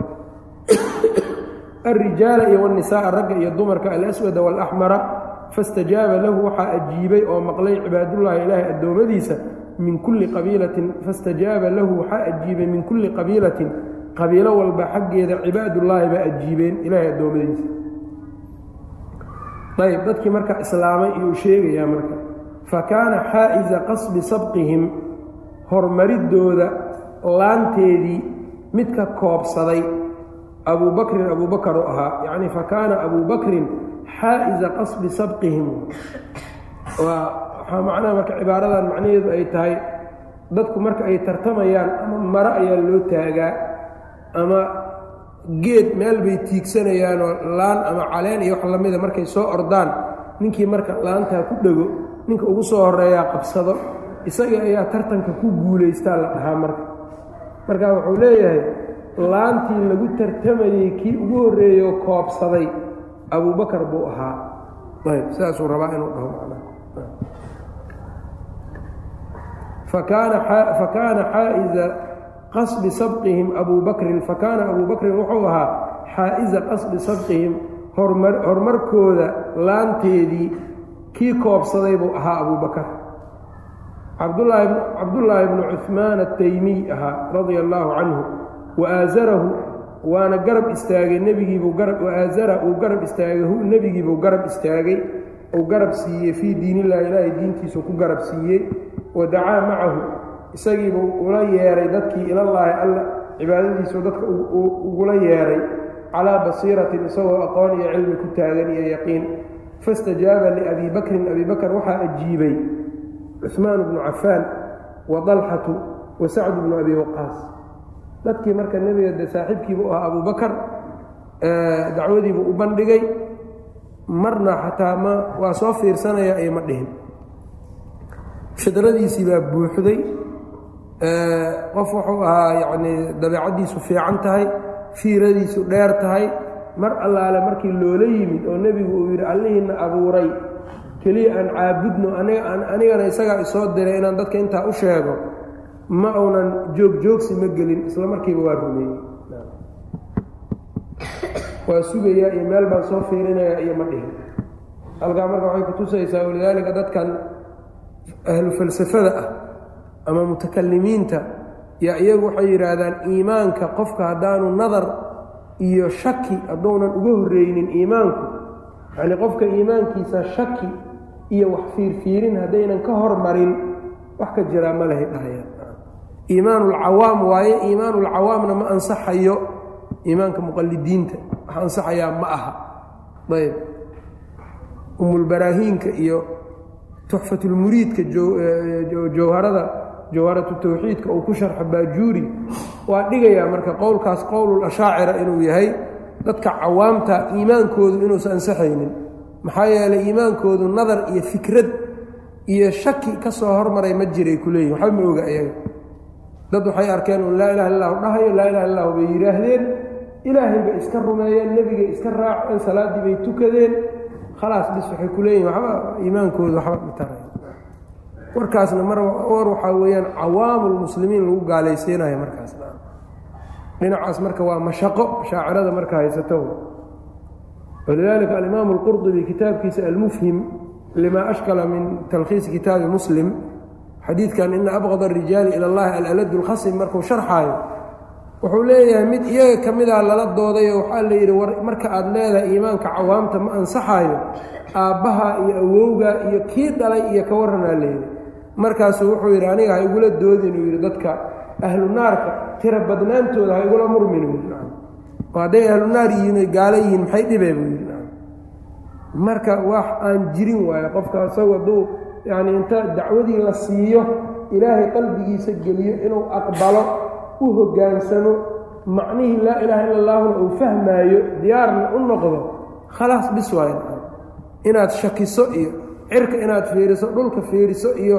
A: *coughs* Alrijaala iyo wanisaaa ragga iyo dumarka alaswada waalaxmara fastajaaba lahu waxaa ajiibay oo maqlay cibaadullaahi ilaahay addoommadiisa min kulli qabiilatin fastajaaba lahu waxaa ajiibay min kulli qabiilatin qabiilo walba xaggeeda cibaadullaahi baa ajiibeen ilaahay addoommadiisa ayb dadkii marka islaamay iyuu sheegayaa marka fa kaana xaa'iza qasbi sabqihim hormariddooda laanteedii midka koobsaday abuu bakrin abuu bakar u ahaa yacni fa kaana abuu xaa'iza qasbi sabqihim. Waa waxaa macnaha marka cibaaradan macnaheedu ay tahay dadku marka ay tartamayaan ama maro ayaa loo taagaa ama geed meel bay tiigsanayaanoo laan ama caleen iyo wax lamida markay soo ordaan ninkii marka laantaa ku dhego ninka ugu soo horeeyaa qabsado isaga ayaa tartanka ku guulaystaa la dhahaa marka. Marka wuxuu leeyahay laantii lagu tartamayey kii ugu horreeyo koobsaday abubakar buu ahaa. Sidaasuu rabaa inuu dhaho fakaana xaa'iza qasbi sabqihim abuu bakrin fakaana abuu bakrin wuxuu ahaa xaa'iza qasbi sabqihim horumarkooda laanteedii kii koobsaday buu ahaa abuu bakar cabdullaahi bnu cuhmaan ataymiy ahaa radia allaahu canhu waaasarahu waana garab istaagay nebigiibuu waaasara uu garab istaagay nebigiibuu garab istaagay uu garab siiyey fii diinillahi ilaahay diintiisu ku garab siiyey wa dacaa macahu isagiibuu ula yeeray dadkii ilallaahi alla cibaadadiisu dadka ugula yeeray calaa basiiratin isagoo aqoon iyo cilmi ku taagan iyo yaqiin. Fastajaaba liabii bakrin abi bakr waxaa ajiibay cuثmaan bnu cafaan wa dalxatu wa sacd bnu abi waqaas dadkii marka nebiga de saaxiibkiibu ahaa abuu bakar dacwadiibuu u bandhigay marna xataa ma waa soo fiirsanaya iyo ma dhihin. Fidradiisii baa buuxday qof wuxuu ahaa yacnii dabeecaddiisu fiican tahay fiiradiisu dheer tahay mar allaale markii loola yimid oo nebigu uu yidhi allihiina abuuray keliya aan caabudno anigana isagaa isoo diray inaan dadka intaa u sheego ma uunan joogjoogsi ma gelin isla markiiba waa rumeeyey. Waa sugayaa iyo meel baan soo fiirinayaa iyo ma dhihin. Halkaa marka waxay kutusaysaa walidaalika dadkan ahlu falsafada ah ama mutakalimiinta yaa iyagu waxay yidhaahdaan iimaanka qofka haddaanu nadar iyo shaki hadduunan uga horreynin iimaanku yacnii qofka iimaankiisa shaki iyo wax fiirfiirin haddaynan ka hormarin wax ka jiraa ma lehay dhahayaan iimaanulcawaam waaye iimaanulcawaamna ma ansaxayo iimaanka muqalidiinta wax ansaxayaa ma aha. Ayb. Umulbaraahiinka iyo tuxfatulmuriidka jawharada jawharatu tawxiidka uu ku sharxo baajuuri waa dhigayaa marka qowlkaas qowlul ashaacira inuu yahay dadka cawaamta iimaankoodu inuusan ansaxaynin. Maxaa yeelay iimaankoodu nadar iyo fikrad iyo shaki ka soo hormaray ma jiray ku leeyihiin waxba ma oga ayaga dad waxay arkeen un laa ilaha illahu dhahayo laa ilaha illahu bay yidhaahdeen. Ilaahay bay iska rumeeyeen nebigay iska raaceen salaaddii bay tukadeen. Khalaas bis waxay ku leeyihiin waxba iimaankoodu waxba ma taray warkaasna mar war waxaa weeyaan cawaamulmuslimiin lagu gaalaysiinayo markaas. Dhinacaas marka waa mashaqo shaacirada marka haysato. Walidaalika alimaamu alqurdubi kitaabkiisa almufhim lima ashkala min talkhiisi kitaabi muslim xadiidkan ina abqad arijaali ila allahi alaladu lkhasim markuu sharxaayo wuxuu leeyahay mid iyaga ka midaa lala doodayo waxaa la yidhi marka aad leedahay iimaanka cawaamta ma ansaxaayo aabbaha iyo awowga iyo kii dhalay iyo ka warranaa layidhi markaasuu wuxuu yidhi aniga ha igula doodin uu yidhi dadka ahlu naarka tira badnaantooda ha igula murmin oo hadday ahlu naar yihiin oy gaalo yihiin maxay dhibee buu yidhi. Marka wax aan jirin waayo qofka isagu hadduu yacni inta dacwadii la siiyo ilaahay qalbigiisa geliyo inuu aqbalo u hoggaansamo macnihii laa ilaaha illa allahuna uu fahmaayo diyaarna u noqdo khalaas bis waayo inaad shakiso iyo cirka inaad fiiriso dhulka fiiriso iyo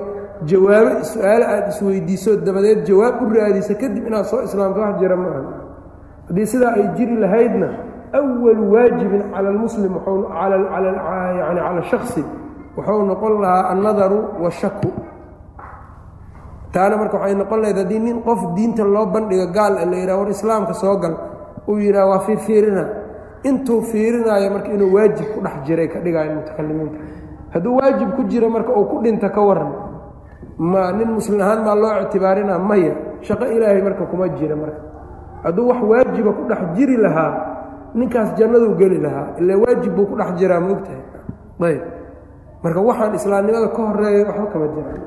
A: jawaabo su'aalo aada isweydiiso dabadeed jawaab u raadiso kadib inaad soo islaamto wax jira ma aha. Haddii sidaa ay jiri lahaydna awalu waajibin cala almuslim yani cala shaksi wuxuu noqon lahaa annadaru washaku taana marka waxay noqon lahayd haddii nin qof diinta loo bandhigo gaal la yidhaha war islaamka soo gal uu yidhaha waa fiirfiirina intuu fiirinaayo marka inuu waajib ku dhex jiray ka dhigaayo mutakalimiinta. Hadduu waajib ku jiro marka uu ku dhinta ka waran ma nin muslim ahaan maa loo ictibaarina maya shaqo ilaahay marka kuma jira marka. Hadduu wax waajiba ku dhex jiri lahaa ninkaas jannaduu geli lahaa ila waajib buu ku dhex jiraa ma ogtahay? Ayb marka waxaan islaamnimada ka horreeya waxba kama jiraan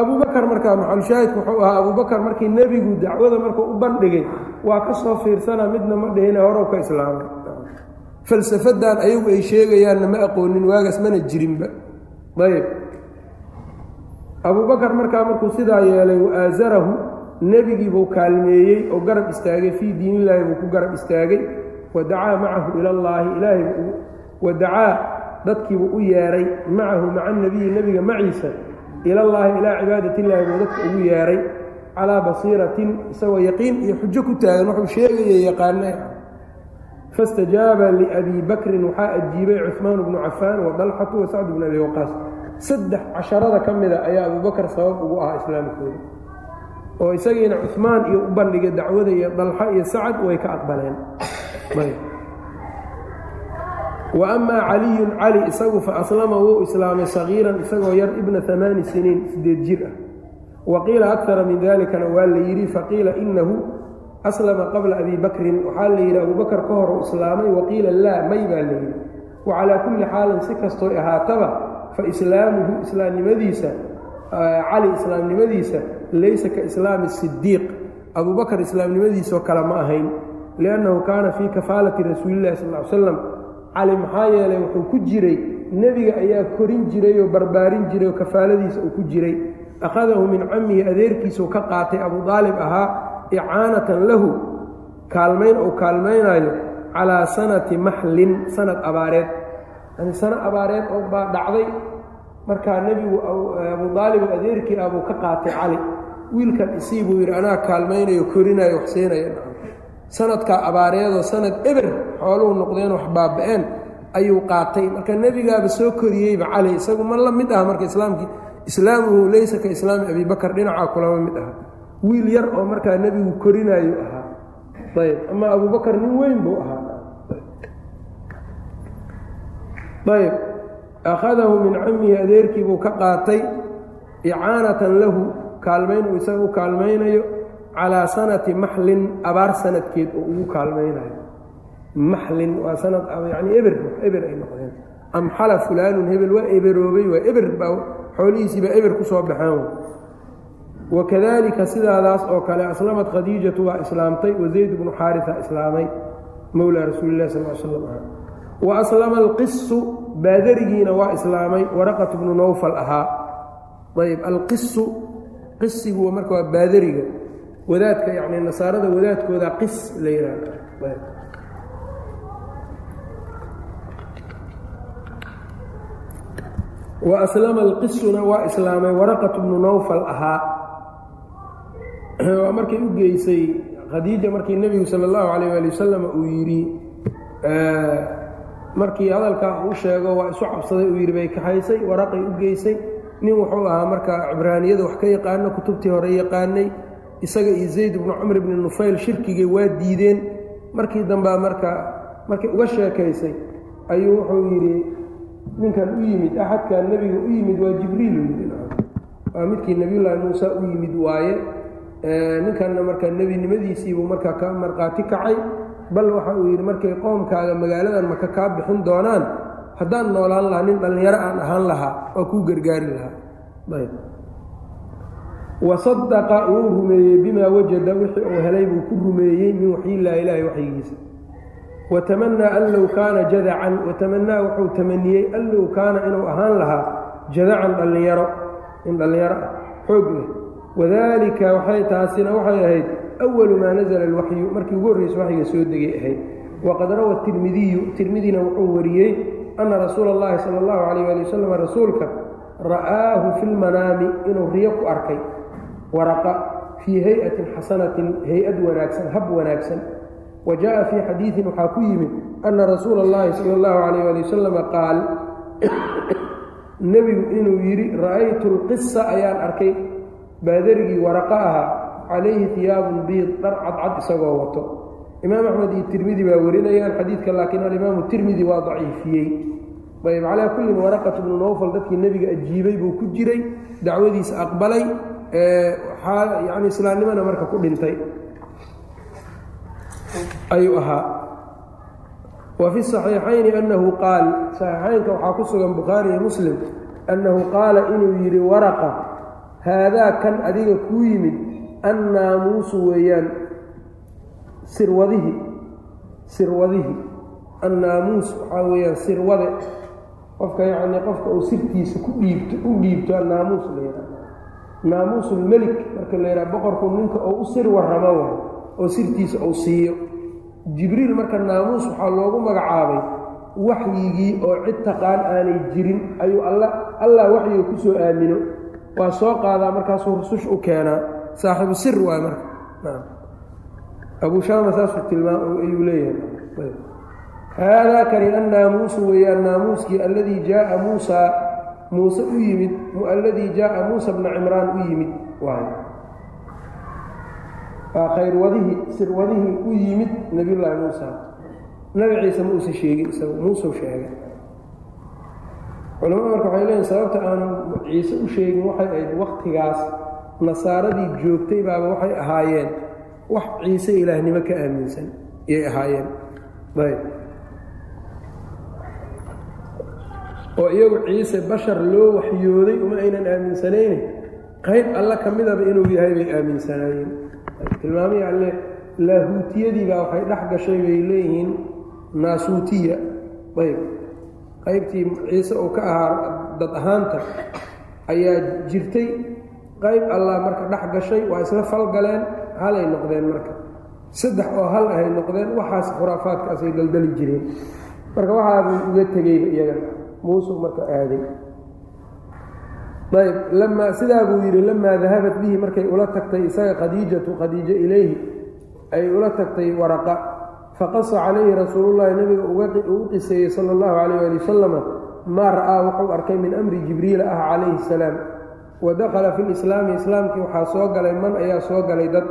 A: abubakar markaa maxalushaahidku wuxuu ahaa abubakar markii nebigu dacwada markuu u bandhigay waa ka soo fiirsana midna ma dhihine horow ka islaamay falsafadan ayagu ay sheegayaanna ma aqoonin waagaas mana jirinba. Ayb abubakar markaa markuu sidaa yeelay waaasarahu nebigiibuu kaalmeeyey oo garab istaagay fii diinillaahi buu ku garab istaagay wadacaa macahu ilallaahi ilaahay wadacaa dadkiibuu u yeedhay macahu maca nebiyi nebiga maciisa ilallaahi ilaa cibaadatiillaahi buu dadka ugu yeedhay calaa basiiratin isagoo yaqiin iyo xujo ku taagan wuxuu sheegaya yaqaana fastajaaba liabii bakrin waxaa ajiibay cuhmaan bnu cafaan wa dalxatu wa sacd bnu abi waqaas. Saddex casharada ka mida ayaa abubakar sabab ugu ahaa islaamkooda. Oo isagiina cuhmaan iyo u bandhigay dacwada iyo dalxa iyo sacad way ka aqbaleen wa amaa caliyun cali isagu fa aslama wuu islaamay sagiiran isagoo yar ibna amaani siniin sideed jir ah. Wa qiila akara min dalikana waa la yidhi faqiila inahu aslama qabla abi bakrin. Waxaa la yidhi abubakar ka hor islaamay waqiila laa may baa la yidhi. Wa calaa kulli xaalin si kastooy ahaataba fa islaamuhu islaamnimadiisa cali islaamnimadiisa laysa ka islaami sidiiq abubakar islaamnimadiisoo kale ma ahayn liannahu kaana fii kafaalati rasuulillahi sal l slam cali maxaa yeelay wuxuu ku jiray nebiga ayaa korin jiray oo barbaarin jiray oo kafaaladiisa uu ku jiray. Akhadahu min cammihi adeerkiisuu ka qaatay abu aalib ahaa icaanatan lahu kaalmayn uu kaalmaynayo calaa sanati maxlin sanad abaareed. Yani sano abaareed oo baa dhacday markaa nebigu abu aalibu adeerkii ah buu ka qaatay cali. Wiilkan isii buu yidhi anaa kaalmaynayo korinayo wax siinaya sanadkaa abaareedoo sanad eber xooluhu noqdeen wax baaba-een ayuu qaatay. Marka nebigaaba soo koriyeyba cali isagu ma la mid aha marka islaamkii. Islaamuhu laysa ka islaami abibakar dhinacaa kulama mid aha. Wiil yar oo markaa nebigu korinayo ahaa. Ayb ama abubakar nin weyn buu ahaa. Ayb akhadahu min cammihi adeerkii buu ka qaatay. Icaanatan lahu kaalmayn uu isaga u kaalmaynayo calaa sanati maxlin abaar sanadkeed oo ugu kaalmaynayo maxlin waa sanad yani eber eber ay noqdeen. Amxala fulaanun hebel waa eberoobay waa eber baa xoolihiisiibaa eber ku soo baxeen wakadalika sidaadaas oo kale aslamat khadiijatu waa islaamtay wazayd bnu xaarisa islaamay mowlaa rasuuli lah sal slam wa aslama alqisu baadarigiina waa islaamay waraqat bnu nowfal ahaa. Ayb alqisu qisigu marka waa baadariga. Wadaadka yani nasaarada wadaadkooda qis la yihahdo wa aslama alqisuna waa islaamay waraqat bnu nowfal ahaa waa markay u geysay khadiija markii nebigu sala allahu calayh waali wasalam uu yidhi markii hadalkaa uu sheego waa isu cabsaday uu yidhi bay kaxaysay waraqay u geysay. Nin wuxuu ahaa marka cibraaniyada wax ka yaqaano kutubtii hore yaqaanay. Isaga iyo zayd bnu camr bni nufayl shirkigay waa diideen. Markii dambea marka markay uga sheekaysay ayuu wuxuu yidhi ninkan u yimid axadkan nebiga u yimid waa jibriil waa midkii nebiyullaahi muuse u yimid waaye ninkanna marka nebinimadiisiibuu markaa ka markhaati kacay. Bal waxa uu yidhi markay qoomkaaga magaaladan maka kaa bixin doonaan haddaan noolaan lahaa nin dhallinyaro aan ahaan lahaa waa kuu gargaari lahaa. Wasadaqa wuu rumeeyey bimaa wajada wixii uu helay buu ku rumeeyey min waxyillahi ilaahi waxyigiisa watamanaa an low kaana jadacan watamanaa wuxuu tamaniyey an low kaana inuu ahaan lahaa jadacan dhallinyaro in dhallinyaro ah xoog leh wadaalika waxay taasina waxay ahayd awalu maa nazla alwaxyu markii ugu horreysa waxyiga soo degay ahayd waqad rawa tirmidiyu tirmidina wuxuu wariyey ana rasuula اllahi sala اllahu calayh ali wasalam rasuulka ra'aahu fi lmanaami inuu riyo ku arkay waraqa fii hay'atin xasanatin hay'ad wanaagsan hab wanaagsan wajaa fii xadiiin waxaa ku yimid ana rasuula اllahi sal اllahu alayh ali wasalama qaal nebigu inuu yidhi ra'aytu lqisa ayaan arkay baadarigii waraqa ahaa calayhi hiyaabun biid dhar cadcad isagoo wato imaam axmed iyo tirmidi baa warinayaan xadiidka laakiin alimaamu tirmidi waa daciifiyey ayb calaa kullin waraqat bnu nowfal dadkii nebiga ajiibay buu ku jiray dacwadiisa aqbalay yanii islaamnimana marka ku dhintay ayuu ahaa. Wa fi صaxiixayni annahu qaal saxiixaynka waxaa ku sugan bukhaari iyo muslim annahu qaala inuu yidhi waraqa haadaa kan adiga kuu yimid annaamuusu weeyaan sirwadihi sirwadihi annaamuus waxaa weeyaan sirwade qofka yacnii qofka uu sirtiisa ku dhiibto u dhiibto annaamuus la yidhaha naamuusulmelik marka la yidhaha boqorku ninka oo u sir warramo wa oo sirtiisa uu siiyo. Jibriil marka naamuus waxaa loogu magacaabay waxyigii oo cid taqaan aanay jirin ayuu alla allah waxyiga ku soo aamino. Waa soo qaadaa markaasuu rusush u keenaa. Saaxibu sir waay marka. Abu shaama saasuu tilmaam ayuu leeyahay. Haadaa kani annaamuusu weeyaan naamuuskii alladii jaaa muusaa muuse u yimid alladii jaaa muusa bna cimraan u yimid. Waay waa khayrwadihii sirwadihii u yimid nebiyullaahi muusa nabi ciise ma uusa sheegin isagu muuseu sheegay culamada marka waxay leeyihiin sababta aanu ciise u sheegin waxay ahayd wakhtigaas nasaaradii joogtay baaba waxay ahaayeen wax ciise ilaahnimo ka aaminsan iyay ahaayeen. Ayb. Oo iyagu ciise bashar loo waxyooday uma aynan aaminsanaynin qayb alle ka midaba inuu yahay bay aaminsanaayeen tilmaamihii alle laahuutiyadiibaa waxay dhex gashay bay leeyihiin naasuutiya. Ayb. Qaybtii ciise uu ka ahaa dad ahaanta ayaa jirtay. Qayb allah marka dhex gashay waa isla falgaleen halay noqdeen marka. Saddex oo hal ahay noqdeen waxaas khuraafaadkaasay daldali jireen. Marka waxaabuu uga tegeyba iyaga muusuu marka aaday ayb lamaa sidaa buu yidhi lamaa dahabat bihi markay ula tagtay isaga khadiijatu khadiijo ilayhi ay ula tagtay waraqa. Faqasa calayhi rasuulullahi nabiga uu qiseeyey sala allahu calayh ali wasalama maa ra'aa wuxuu arkay min amri jibriila ah calayhi salaam. Wa dakhala fi lislaami islaamkii waxaa soo galay man ayaa soo galay dad.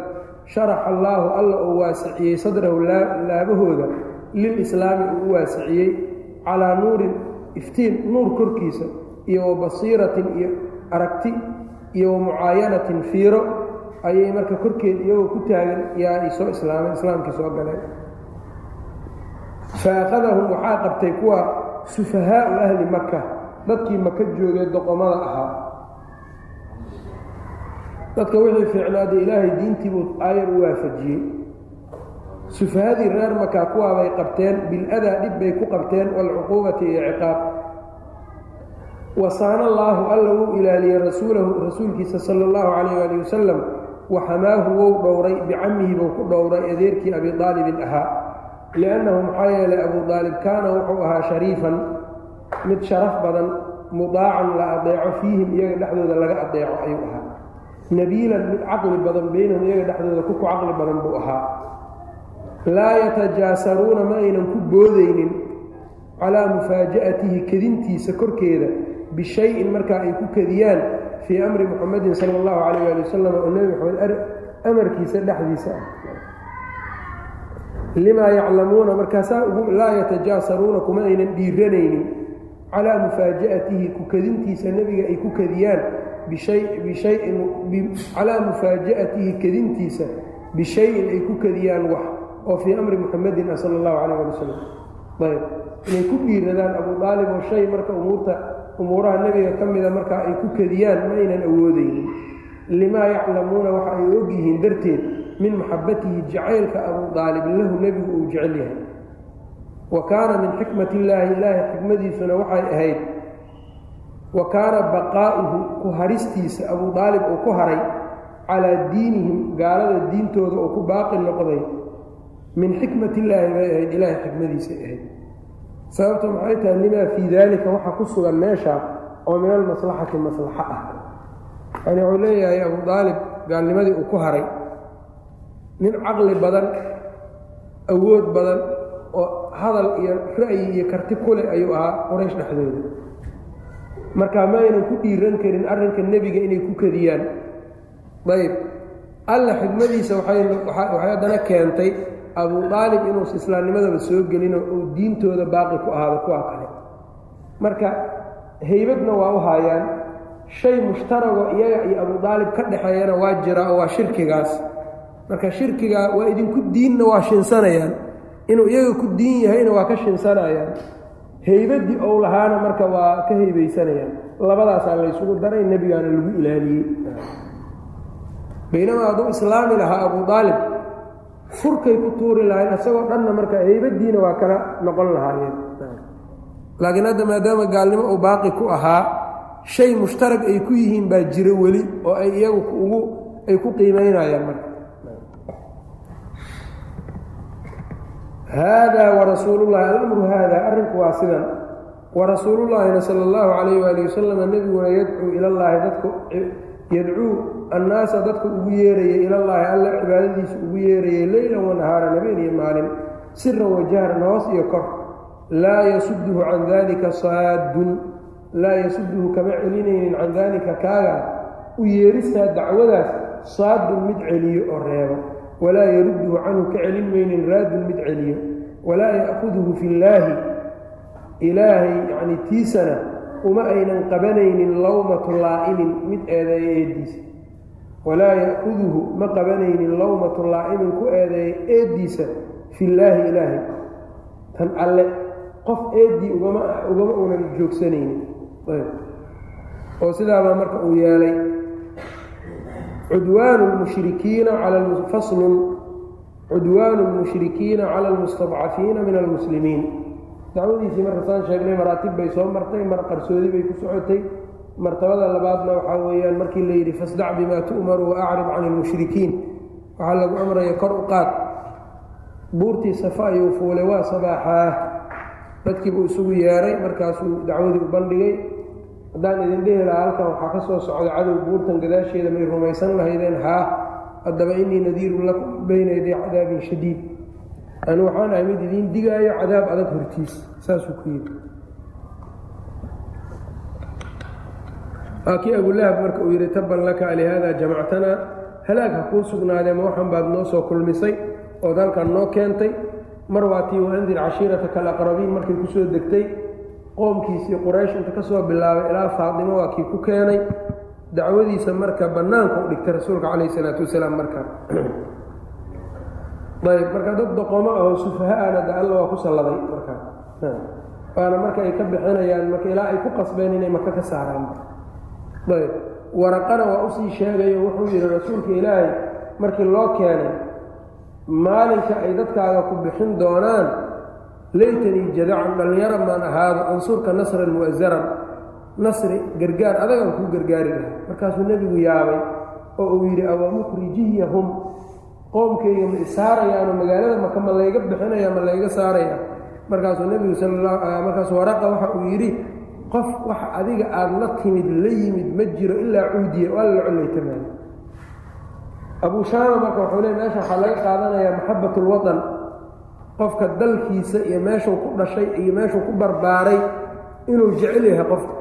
A: Sharaxa allaahu alla uu waasiciyey sadrahu laabahooda lilislaami uu u waasiciyey calaa nuurin iftiin nuur korkiisa iyo wa iyo aragti iyo wa mucaayanatin fiiro ayay marka korkeed iyagoo ku taagan yaa ay soo islaameen islaamkii soo galeen. Fa akhadahum waxaa qabtay kuwa sufahaau ahli maka dadkii maka joogee doqomada ahaa. Dadka wixii fiicnaada ilaahay diintiibuu aayar u waafajiyey. Sufahadii reer maka kuwaabay qabteen bil-adaa dhib bay ku qabteen waalcuquubati iyo ciqaab wasaana allaahu alla wuu ilaaliyey rasuulahu rasuulkiisa sala allahu calayh ali wasalam waxamaahu wou dhowray bicamihi buu ku dhowray adeerkii abi aalibin ahaa. Liannahu maxaa yeelay abuu aalib kaana wuxuu ahaa shariifan mid sharaf badan mudaacan la adeeco fiihim iyaga dhexdooda laga adeeco ayuu ahaa. Nabiilan mid caqli badan beynahum iyaga dhexdooda ku ku caqli badan buu ahaa. Laa yatajaasaruuna ma aynan ku boodaynin calaa mufaaja'atihi kedintiisa korkeeda bishayin markaa ay ku kediyaan fii amri muxamadin sala allahu calayh ali wasalam oo nebi maxamed amarkiisa dhexdiisa ah limaa yaclamuuna markaasaa laa yatajaasaruuna kuma aynan dhiiranaynin calaa mufaaja'atihi ku kedintiisa nebiga ay ku bishayin calaa mufaaja'atihi kedintiisa bishayin ay ku kediyaan wax oo fii amri muxamadin ah sala allahu calayh ali wasalam ayb inay ku dhiiradaan abuu aalib oo shay marka umuurta umuuraha nebiga ka mida markaa ay ku kediyaan ma aynan awoodaynin limaa yaclamuuna waxa ay og yihiin darteed min maxabatihi jacaylka abuu aalib lahu nebigu uu jecel yahay. Wa kaana min xikmat illaahi ilaahay xikmadiisuna waxay ahayd wa kaana baqaa'uhu ku haristiisa abuu aalib uu ku haray calaa diinihim gaalada diintooda oo ku baaqi noqday. Min xikmat illaahi bay ahayd ilaahay xikmadiisay ahayd sababta maxay tahay limaa fii daalika waxa ku sugan meesha oo min almaslaxati maslaxo ah. Yani wuxuu leeyahay abuu aalib gaalnimadii uu ku haray. Nin caqli badan awood badan oo hadal iyo ra'yi iyo karti ku leh ayuu ahaa qoraysh dhexdooda. Marka ma aynan ku dhiiran karin arrinka nebiga inay ku kadiyaan ayb alla xikmadiisa waxay haddana keentay abuu aalib inuusa islaamnimadaba soo gelino uu diintooda baaqi ku ahaado kuwa kale. Marka haybadna waa u haayaan. Shay mushtarago iyaga iyo abuu aalib ka dhexeeyana waa jiraa oo waa shirkigaas. Marka shirkiga waa idinku diinna waa shinsanayaan. Inuu iyaga ku diin yahayna waa ka shinsanayaan. Haybaddii ou lahaana marka waa ka haybaysanayaan labadaasaa laysugu daray nebigaana lagu ilaaliyey. Baynamaa hadduu islaami lahaa abu aalib furkay ku tuuri lahayn isagoo dhanna marka heybadiina waa kala noqon lahaayeen. Laakiin hadda maadaama gaalnimo uu baaqi ku ahaa shay mushtarag ay ku yihiin baa jiro weli oo ay iyagu ugu ay ku qiimaynayaan marka. Haadaa warasuulullahi alamru haada arrinku waa sidan. Warasuulullaahina sala allahu calayh waali wasalam nebiguna yadcuu ilallaahi dadku yadcuu annaasa dadku ugu yeerayay ilallaahi alla cibaadadiisa ugu yeerayay leylan wanahaara habeen iyo maalin siran wajahran hoos iyo kor. Laa yasuduhu can daalika saaddun laa yasuduhu kama celinaynin can daalika kaaga. U yeeristaa dacwadaas saaddun mid celiyo oo reebo. Walaa yarudduhu canhu ka celin maynin raadun mid celiyo. Walaa ya'kuduhu fillaahi. Ilaahay yacni tiisana uma aynan qabanaynin lawmatu laa'imin mid eedeeya eeddiisa walaa ya'kuduhu ma qabanaynin lawmatu laa'imin ku eedeeya eeddiisa fillaahi ilaahay. Tan alle qof eeddii ugama ugama unan joogsanaynin oo sidaabaa marka uu yeelay cudwaanu lmushrikiina cala faslun cudwaanu lmushrikiina cala almustadcafiina min almuslimiin. Dacwadiisii marka saan sheegnay maraatib bay soo martay mar qarsoodi bay ku socotay martabada labaadna waxaa weeyaan markii la yidhi fasdac bimaa tu'maru wa acrib can ilmushrikiin waxaa lagu amraya kor u qaad buurtii safa ayuu fuulay waa sabaaxaa. Dadkiibuu isugu yeeray markaasuu dacwadii u bandhigay. Haddaan idin dhehi lahaa halkan waxaa ka soo socda cadow buurtan gadaasheeda may rumaysan lahaydeen haa haddaba innii nadiirun lakum bayna yaday cadaabin shadiid. Anu waxaan ahay mid idiin digaayo cadaab adag hortiis saasuu ku yidhi kii abulahab marka uu yidhi tabban laka alihaada jamactanaa halaag ha kuu sugnaadee ma waxan baad noo soo kulmisay ood halkan noo keentay? Mar waa tii waandir cashiirataka alaqrabiin markay ku degtay qoomkiisii quraysh inta ka soo bilaabay ilaa faadimo waa kii ku keenay. Dacwadiisa marka bannaanka u dhigtay rasuulka calayh isalaatu wasalaam markaa ayb marka dad doqomo ahoo sufaha-ana da alla waa ku salladay markaa waana marka ay ka bixinayaan marka ilaa ay ku qasbeen inay maka ka saaraan waraqana waa u sii sheegayo wuxuu yidhi rasuulka ilaahay markii loo keenay maalinka ay dadkaaga ku bixin doonaan laytanii jadacan dhallinyaro maan ahaado ansurka nasran mu'asaran nasri gargaar adagaan kuu gargaari lahay markaasuu nebigu yaabay oo uu yidhi awamukrijiyahum qoomkayga ma isaarayaanoo magaalada maka ma layga bixinaya ma layga saaraya. Markaasuu nebigu salmarkaasu waraqa waxa uu yidhi qof wax adiga aada la timid la yimid ma jiro ilaa cuudiya waa la collaytamaan abuu shaama marka wuxuu le meesha waxaa laga qaadanayaa maxabat ulwadan qofka dalkiisa iyo meeshuu ku dhashay iyo meeshuu ku barbaaray inuu jecel yahay qofka.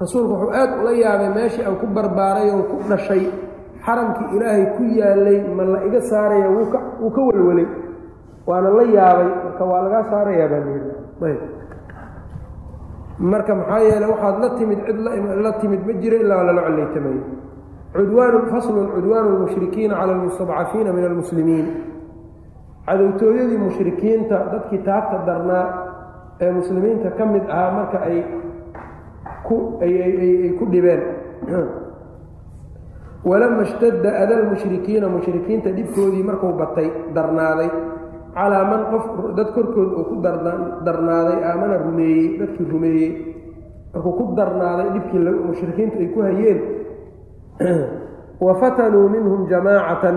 A: Rasuulku wuxuu aad ula yaabay meeshii aan ku barbaaray oo ku dhashay xaramkii ilaahay ku yaalay ma la iga saaraya wuu ka welwelay waana la yaabay marka waa lagaa saarayaa baa layidhi ayb marka maxaa yeele waxaad la timid cid la timid ma jiro ilaa lala collaytamayo cudwaanu faslun cudwaanu lmushrikiina cala almustadcafiina min almuslimiin. Cadowtooyadii mushrikiinta dadkii taagta darnaa ee muslimiinta ka mid ahaa marka ay ku ay ku dhibeen. *clears throat* Walama ishtadda ada lmushrikiina mushrikiinta dhibkoodii markuu batay darnaaday calaa man qof dad korkood uu ku darnaaday aamana rumeeyey dadkii rumeeyey markuu ku darnaaday dhibkii mushrikiintu ay ku hayeen *clears throat* wafatanuu minhum jamaacatan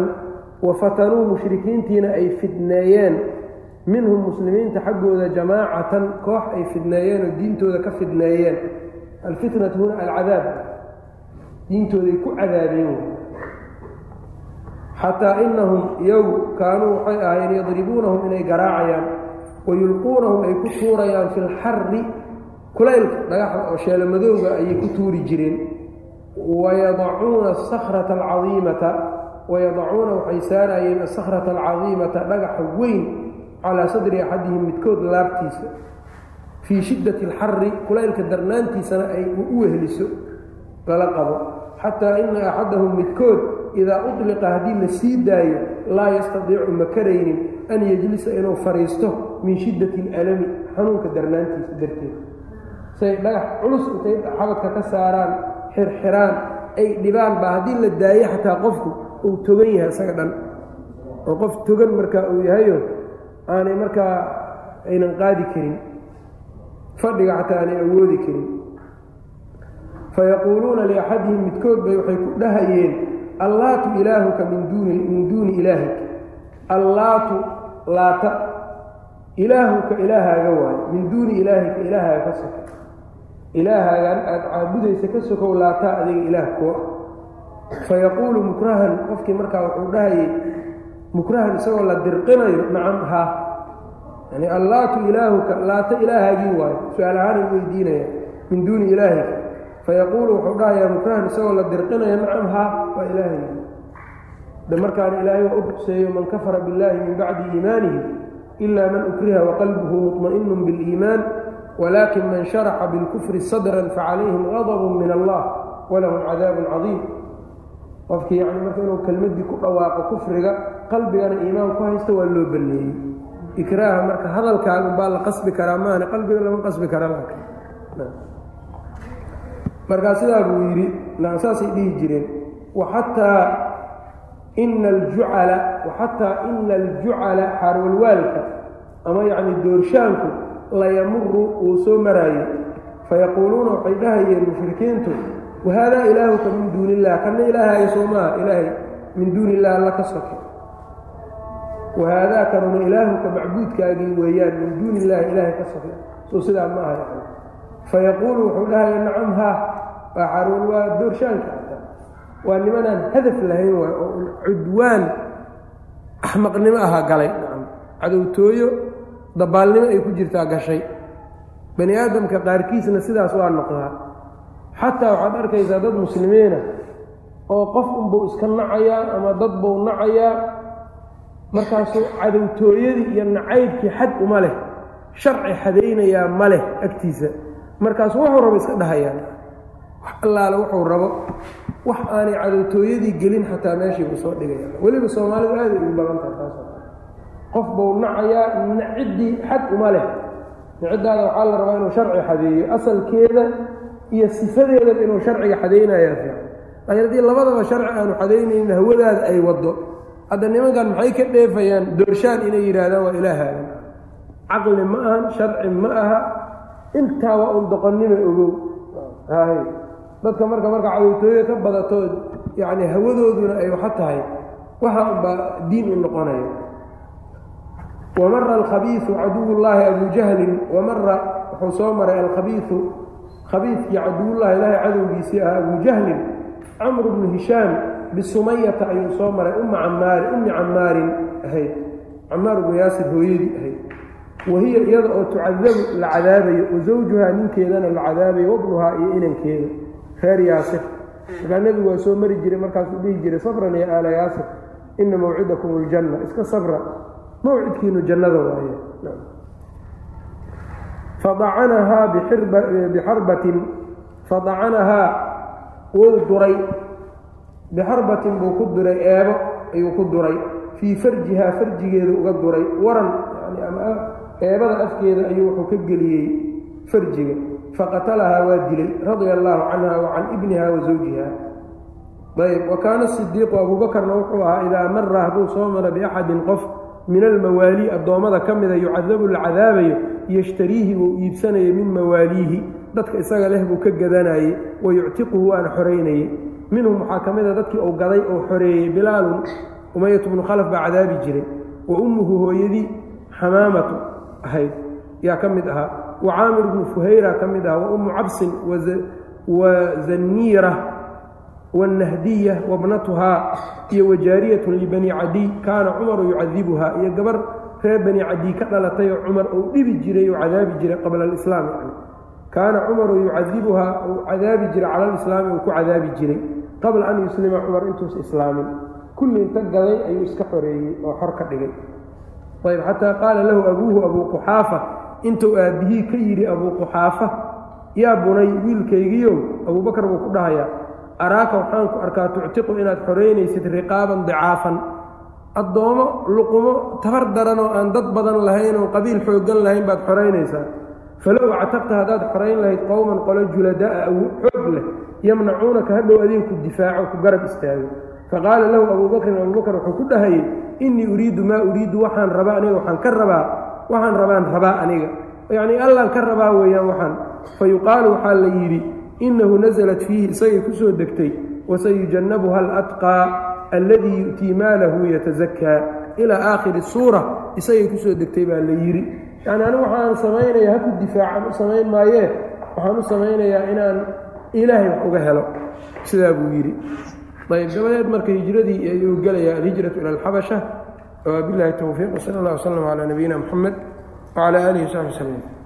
A: wafatanuu mushrikiintiina ay fidneeyeen minhum muslimiinta xaggooda jamaacatan koox ay fidneeyeen oo diintooda ka fidneeyeen. Alfitnatu huna alcadaab diintooday ku cadaabeen xataa inahum iyagu kaanuu waxay ahaayeen yadribuunahum inay garaacayaan wayulquunahum ay ku tuurayaan fi lxari kulaylka dhagaxda oo sheelamadooga ayay ku tuuri jireen. Wayadacuuna asakhrata alcadiimata wayadacuuna waxay saarayeen asakhrata alcadiimata dhagaxa weyn calaa sadri axadihim midkood laabtiisa. Fii shiddati alxari kulaylka darnaantiisana ay u weheliso lala qabo xataa ina axadahum midkood idaa uطliqa haddii la sii daayo laa yastadiicu ma karaynin an yejlisa inuu fadhiisto min shiddati اlalami xanuunka darnaantiisa darteed. Say dhagax culus intay xabadka ka saaraan xirxiraan ay dhibaan baa haddii la daayo xataa qofku uu togan yahay isaga dhan. Oo qof togan markaa uu yahayo aanay markaa aynan qaadi karin. Fadhiga xataa aanay awoodi karin fayaquuluuna liaxadihim midkood bay waxay ku dhahayeen allaatu ilaahuka min duuni min duuni ilaahik allaatu laata ilaahuka ilaahaaga waayo min duuni ilaahika ilaahaaga ka soka ilaahaagan aada caabudaysa ka sokow laataa adiga ilaah koo fayaquulu mukrahan qofkii markaa wuxuu dhahayay mukrahan isagoo la dirqinayo nacam haa yani allaatu ilaahuka laata ilaahaagii waayo su'aal ahaan u weydiinaya min duuni ilaahika fayaquulu wuxuu dhahayaa mukrahan isagoo la dirqinaya nacam haa waa ilaahaygi de markaana ilaahay waa u ruqseeyo man kafara biاllahi min bacdi iimaanihi ila man ukriha waqalbuhu muطma'inu biاliimaan wlakin man sharaxa bilkufri sadran facalayhim gadb min allah walahum cadaabun cadiim qofkii yani marka inuu kelmadii ku dhawaaqo kufriga qalbigana iimaan ku haysta waa loo baneeyey ikraaha marka hadalkaagun baa la qasbi karaa maana qalbiga lama qasbi kara markaa sidaa buu yidhi saasay dhihi jireen waxataa ina aljucala waxataa ina aljucala xaarwalwaalka ama yacni doorshaanku layamuru uu soo maraayo. Fayaquuluuna waxay dhahayeen mushrikiintu wahaadaa ilaahuka min duuni illah kana ilaahaaga soo maaha ilaahay min duuni illah alla ka soke. Wahaadaa kanuna ilaahuka macbuudkaagii weeyaan min duuni illahi ilaahay ka soke. Soo sidaa ma aha fayaquulu wuxuu dhahaya nacam haa waa xaarwan waa doorshaanka waa nimanaan hadaf lahayn waay oo cudwaan axmaqnimo ahaa galay nacam cadowtooyo dabaalnimo ay ku jirtaa gashay bani aadamka qaarkiisna sidaas waa noqdaa xataa waxaad arkaysaa dad muslimiina oo qof unbuu iska nacayaa ama dad buu nacayaa markaasuu cadowtooyadii iyo nacaybkii xad uma leh sharci xadaynayaa ma leh agtiisa markaasuu wuxuu rabo iska dhahayaan. Wax allaale wuxuu rabo. Wax aanay cadowtooyadii gelin xataa meeshii buu soo dhigaya weliba soomaalidu aaday ugu badan tahay taas qof buu nacayaa naciddii xad uma leh. Naciddaada waxaa la rabaa inuu sharci xadeeyo asalkeeda iyo sifadeedaba inuu sharciga xadaynayaa fiican. Laakiin haddii labadaba sharci aanu xadaynaynin hawadaada ay waddo. Hadda nimankan maxay ka dheefayaan? Doorshaan inay yidhaahdaan waa ilaahaadan caqli ma ahan sharci ma aha intaa waa un doqonnima ogow. Hay dadka marka marka cadowtooyo ka badato yacni hawadooduna ay waxa tahay waxa unbaa diin u noqonaya. Wamara alkhabiiu caduw llaahi abu jahlin wamara wuxuu soo maray alkhabiiu khabiidkii caduwullahi ilaahay cadowgiisii ah abu jahlin camru bnu hishaam bisumayata ayuu soo maray umma camaari ummi camaarin ahayd camaar bnu yaasir hooyadii ahayd wahiya iyada oo tucadabu la cadaabayo wa zawjuhaa ninkeedana la cadaabayo wabnuhaa iyo inankeeda reer yaasir. Markaa nebigu waa soo mari jiray markaasuu dhihi jiray sabran ya aala yaasir ina mawcidakum aljanna. Iska sabra mawcidkiinu jannada waaye. Fadacanahaa bixarbatin fadacanahaa wou duray. Bixarbatin buu ku duray eebo ayuu ku duray. Fii farjihaa farjigeeda uga duray waran ama eebada afkeeda ayuu wuxuu ka geliyey farjiga faqatalahaa waa dilay radia allaahu canha wa can ibniha wa zawjiha ayb wa kaana sidiiqu abuubakarna wuxuu ahaa idaa mara hadduu soo mara biaxadin qof min almawaali addoommada ka mida yucadabu la cadaabayo yashtariihi wuu iibsanayay min mawaaliihi. Dadka isaga leh buu ka gadanayey wa yuctiquhu waana xoraynayey minhum waxaa ka mida dadkii uu gaday oo xoreeyey bilaalun umayatu bnu khalaf baa cadaabi jiray. Wa ummuhu hooyadii xamaamatu ahayd yaa ka mid ahaa. Wa caamir bnu fuhayra ka mid ahaa wa ummu cabsin wa zanniira wاnahdiya wabnatuhaa iyo wajaariyatun libani cadiy kaana cumaru yucadibuhaa iyo gabar reer bani cadiy ka dhalatay oo cumar uu dhibi jiray oo cadaabi jiray qabla alislaam kaana cumaru yucadibuhaa uu cadaabi jiray cala alislaami uu ku cadaabi jiray. Qabla an yuslima cumar intuusa islaamin. Kulli inta gaday ayuu iska xoreeyey oo xor ka dhigay ayb xataa qaala lahu abuuhu abuu quxaafa intuu aabbihii ka yidhi abuu quxaafa yaa bunay wiilkaygiiow abuubakar buu ku dhahayaa araaka waxaan ku arkaa tuctiqu inaad xoraynaysid riqaaban dicaafan addoommo luqumo tabar daran oo aan dad badan lahayn oo qabiil xooggan lahayn baad xoraynaysaa falow actaqta haddaad xorayn lahayd qowman qolo julada'a xoog leh yamnacuunaka hadhow adinku difaaco ku garab istaago faqaala lahu abuu bakrin abubakr wuxuu ku dhahayey innii uriidu maa uriidu waxaan rabaa aniga waxaan ka rabaa waxaan rabaan rabaa aniga. Yacnii allaan ka rabaa weeyaan waxaan. Fa waxaa la yidhi innahu nasalat fiihi isagay ku soo degtay wasayujannabuha alatqaa alladii yu'tii maalahu yatasakaa ilaa aakhiri suura isagay ku soo degtay baa la yidhi. Yacni anigu waxaan samaynaya haku difaacan u samayn maayee waxaan u samaynayaa inaan ilaahay wax uga helo. Sidaa buu yidhi ayb dabadeed marka hijradii ayuu gelayaa alhijratu ila alxabasha wabilahi towfiiq wsala allah wslam calaa nabiyina muxamed wcala aalihi wsaxbi wslm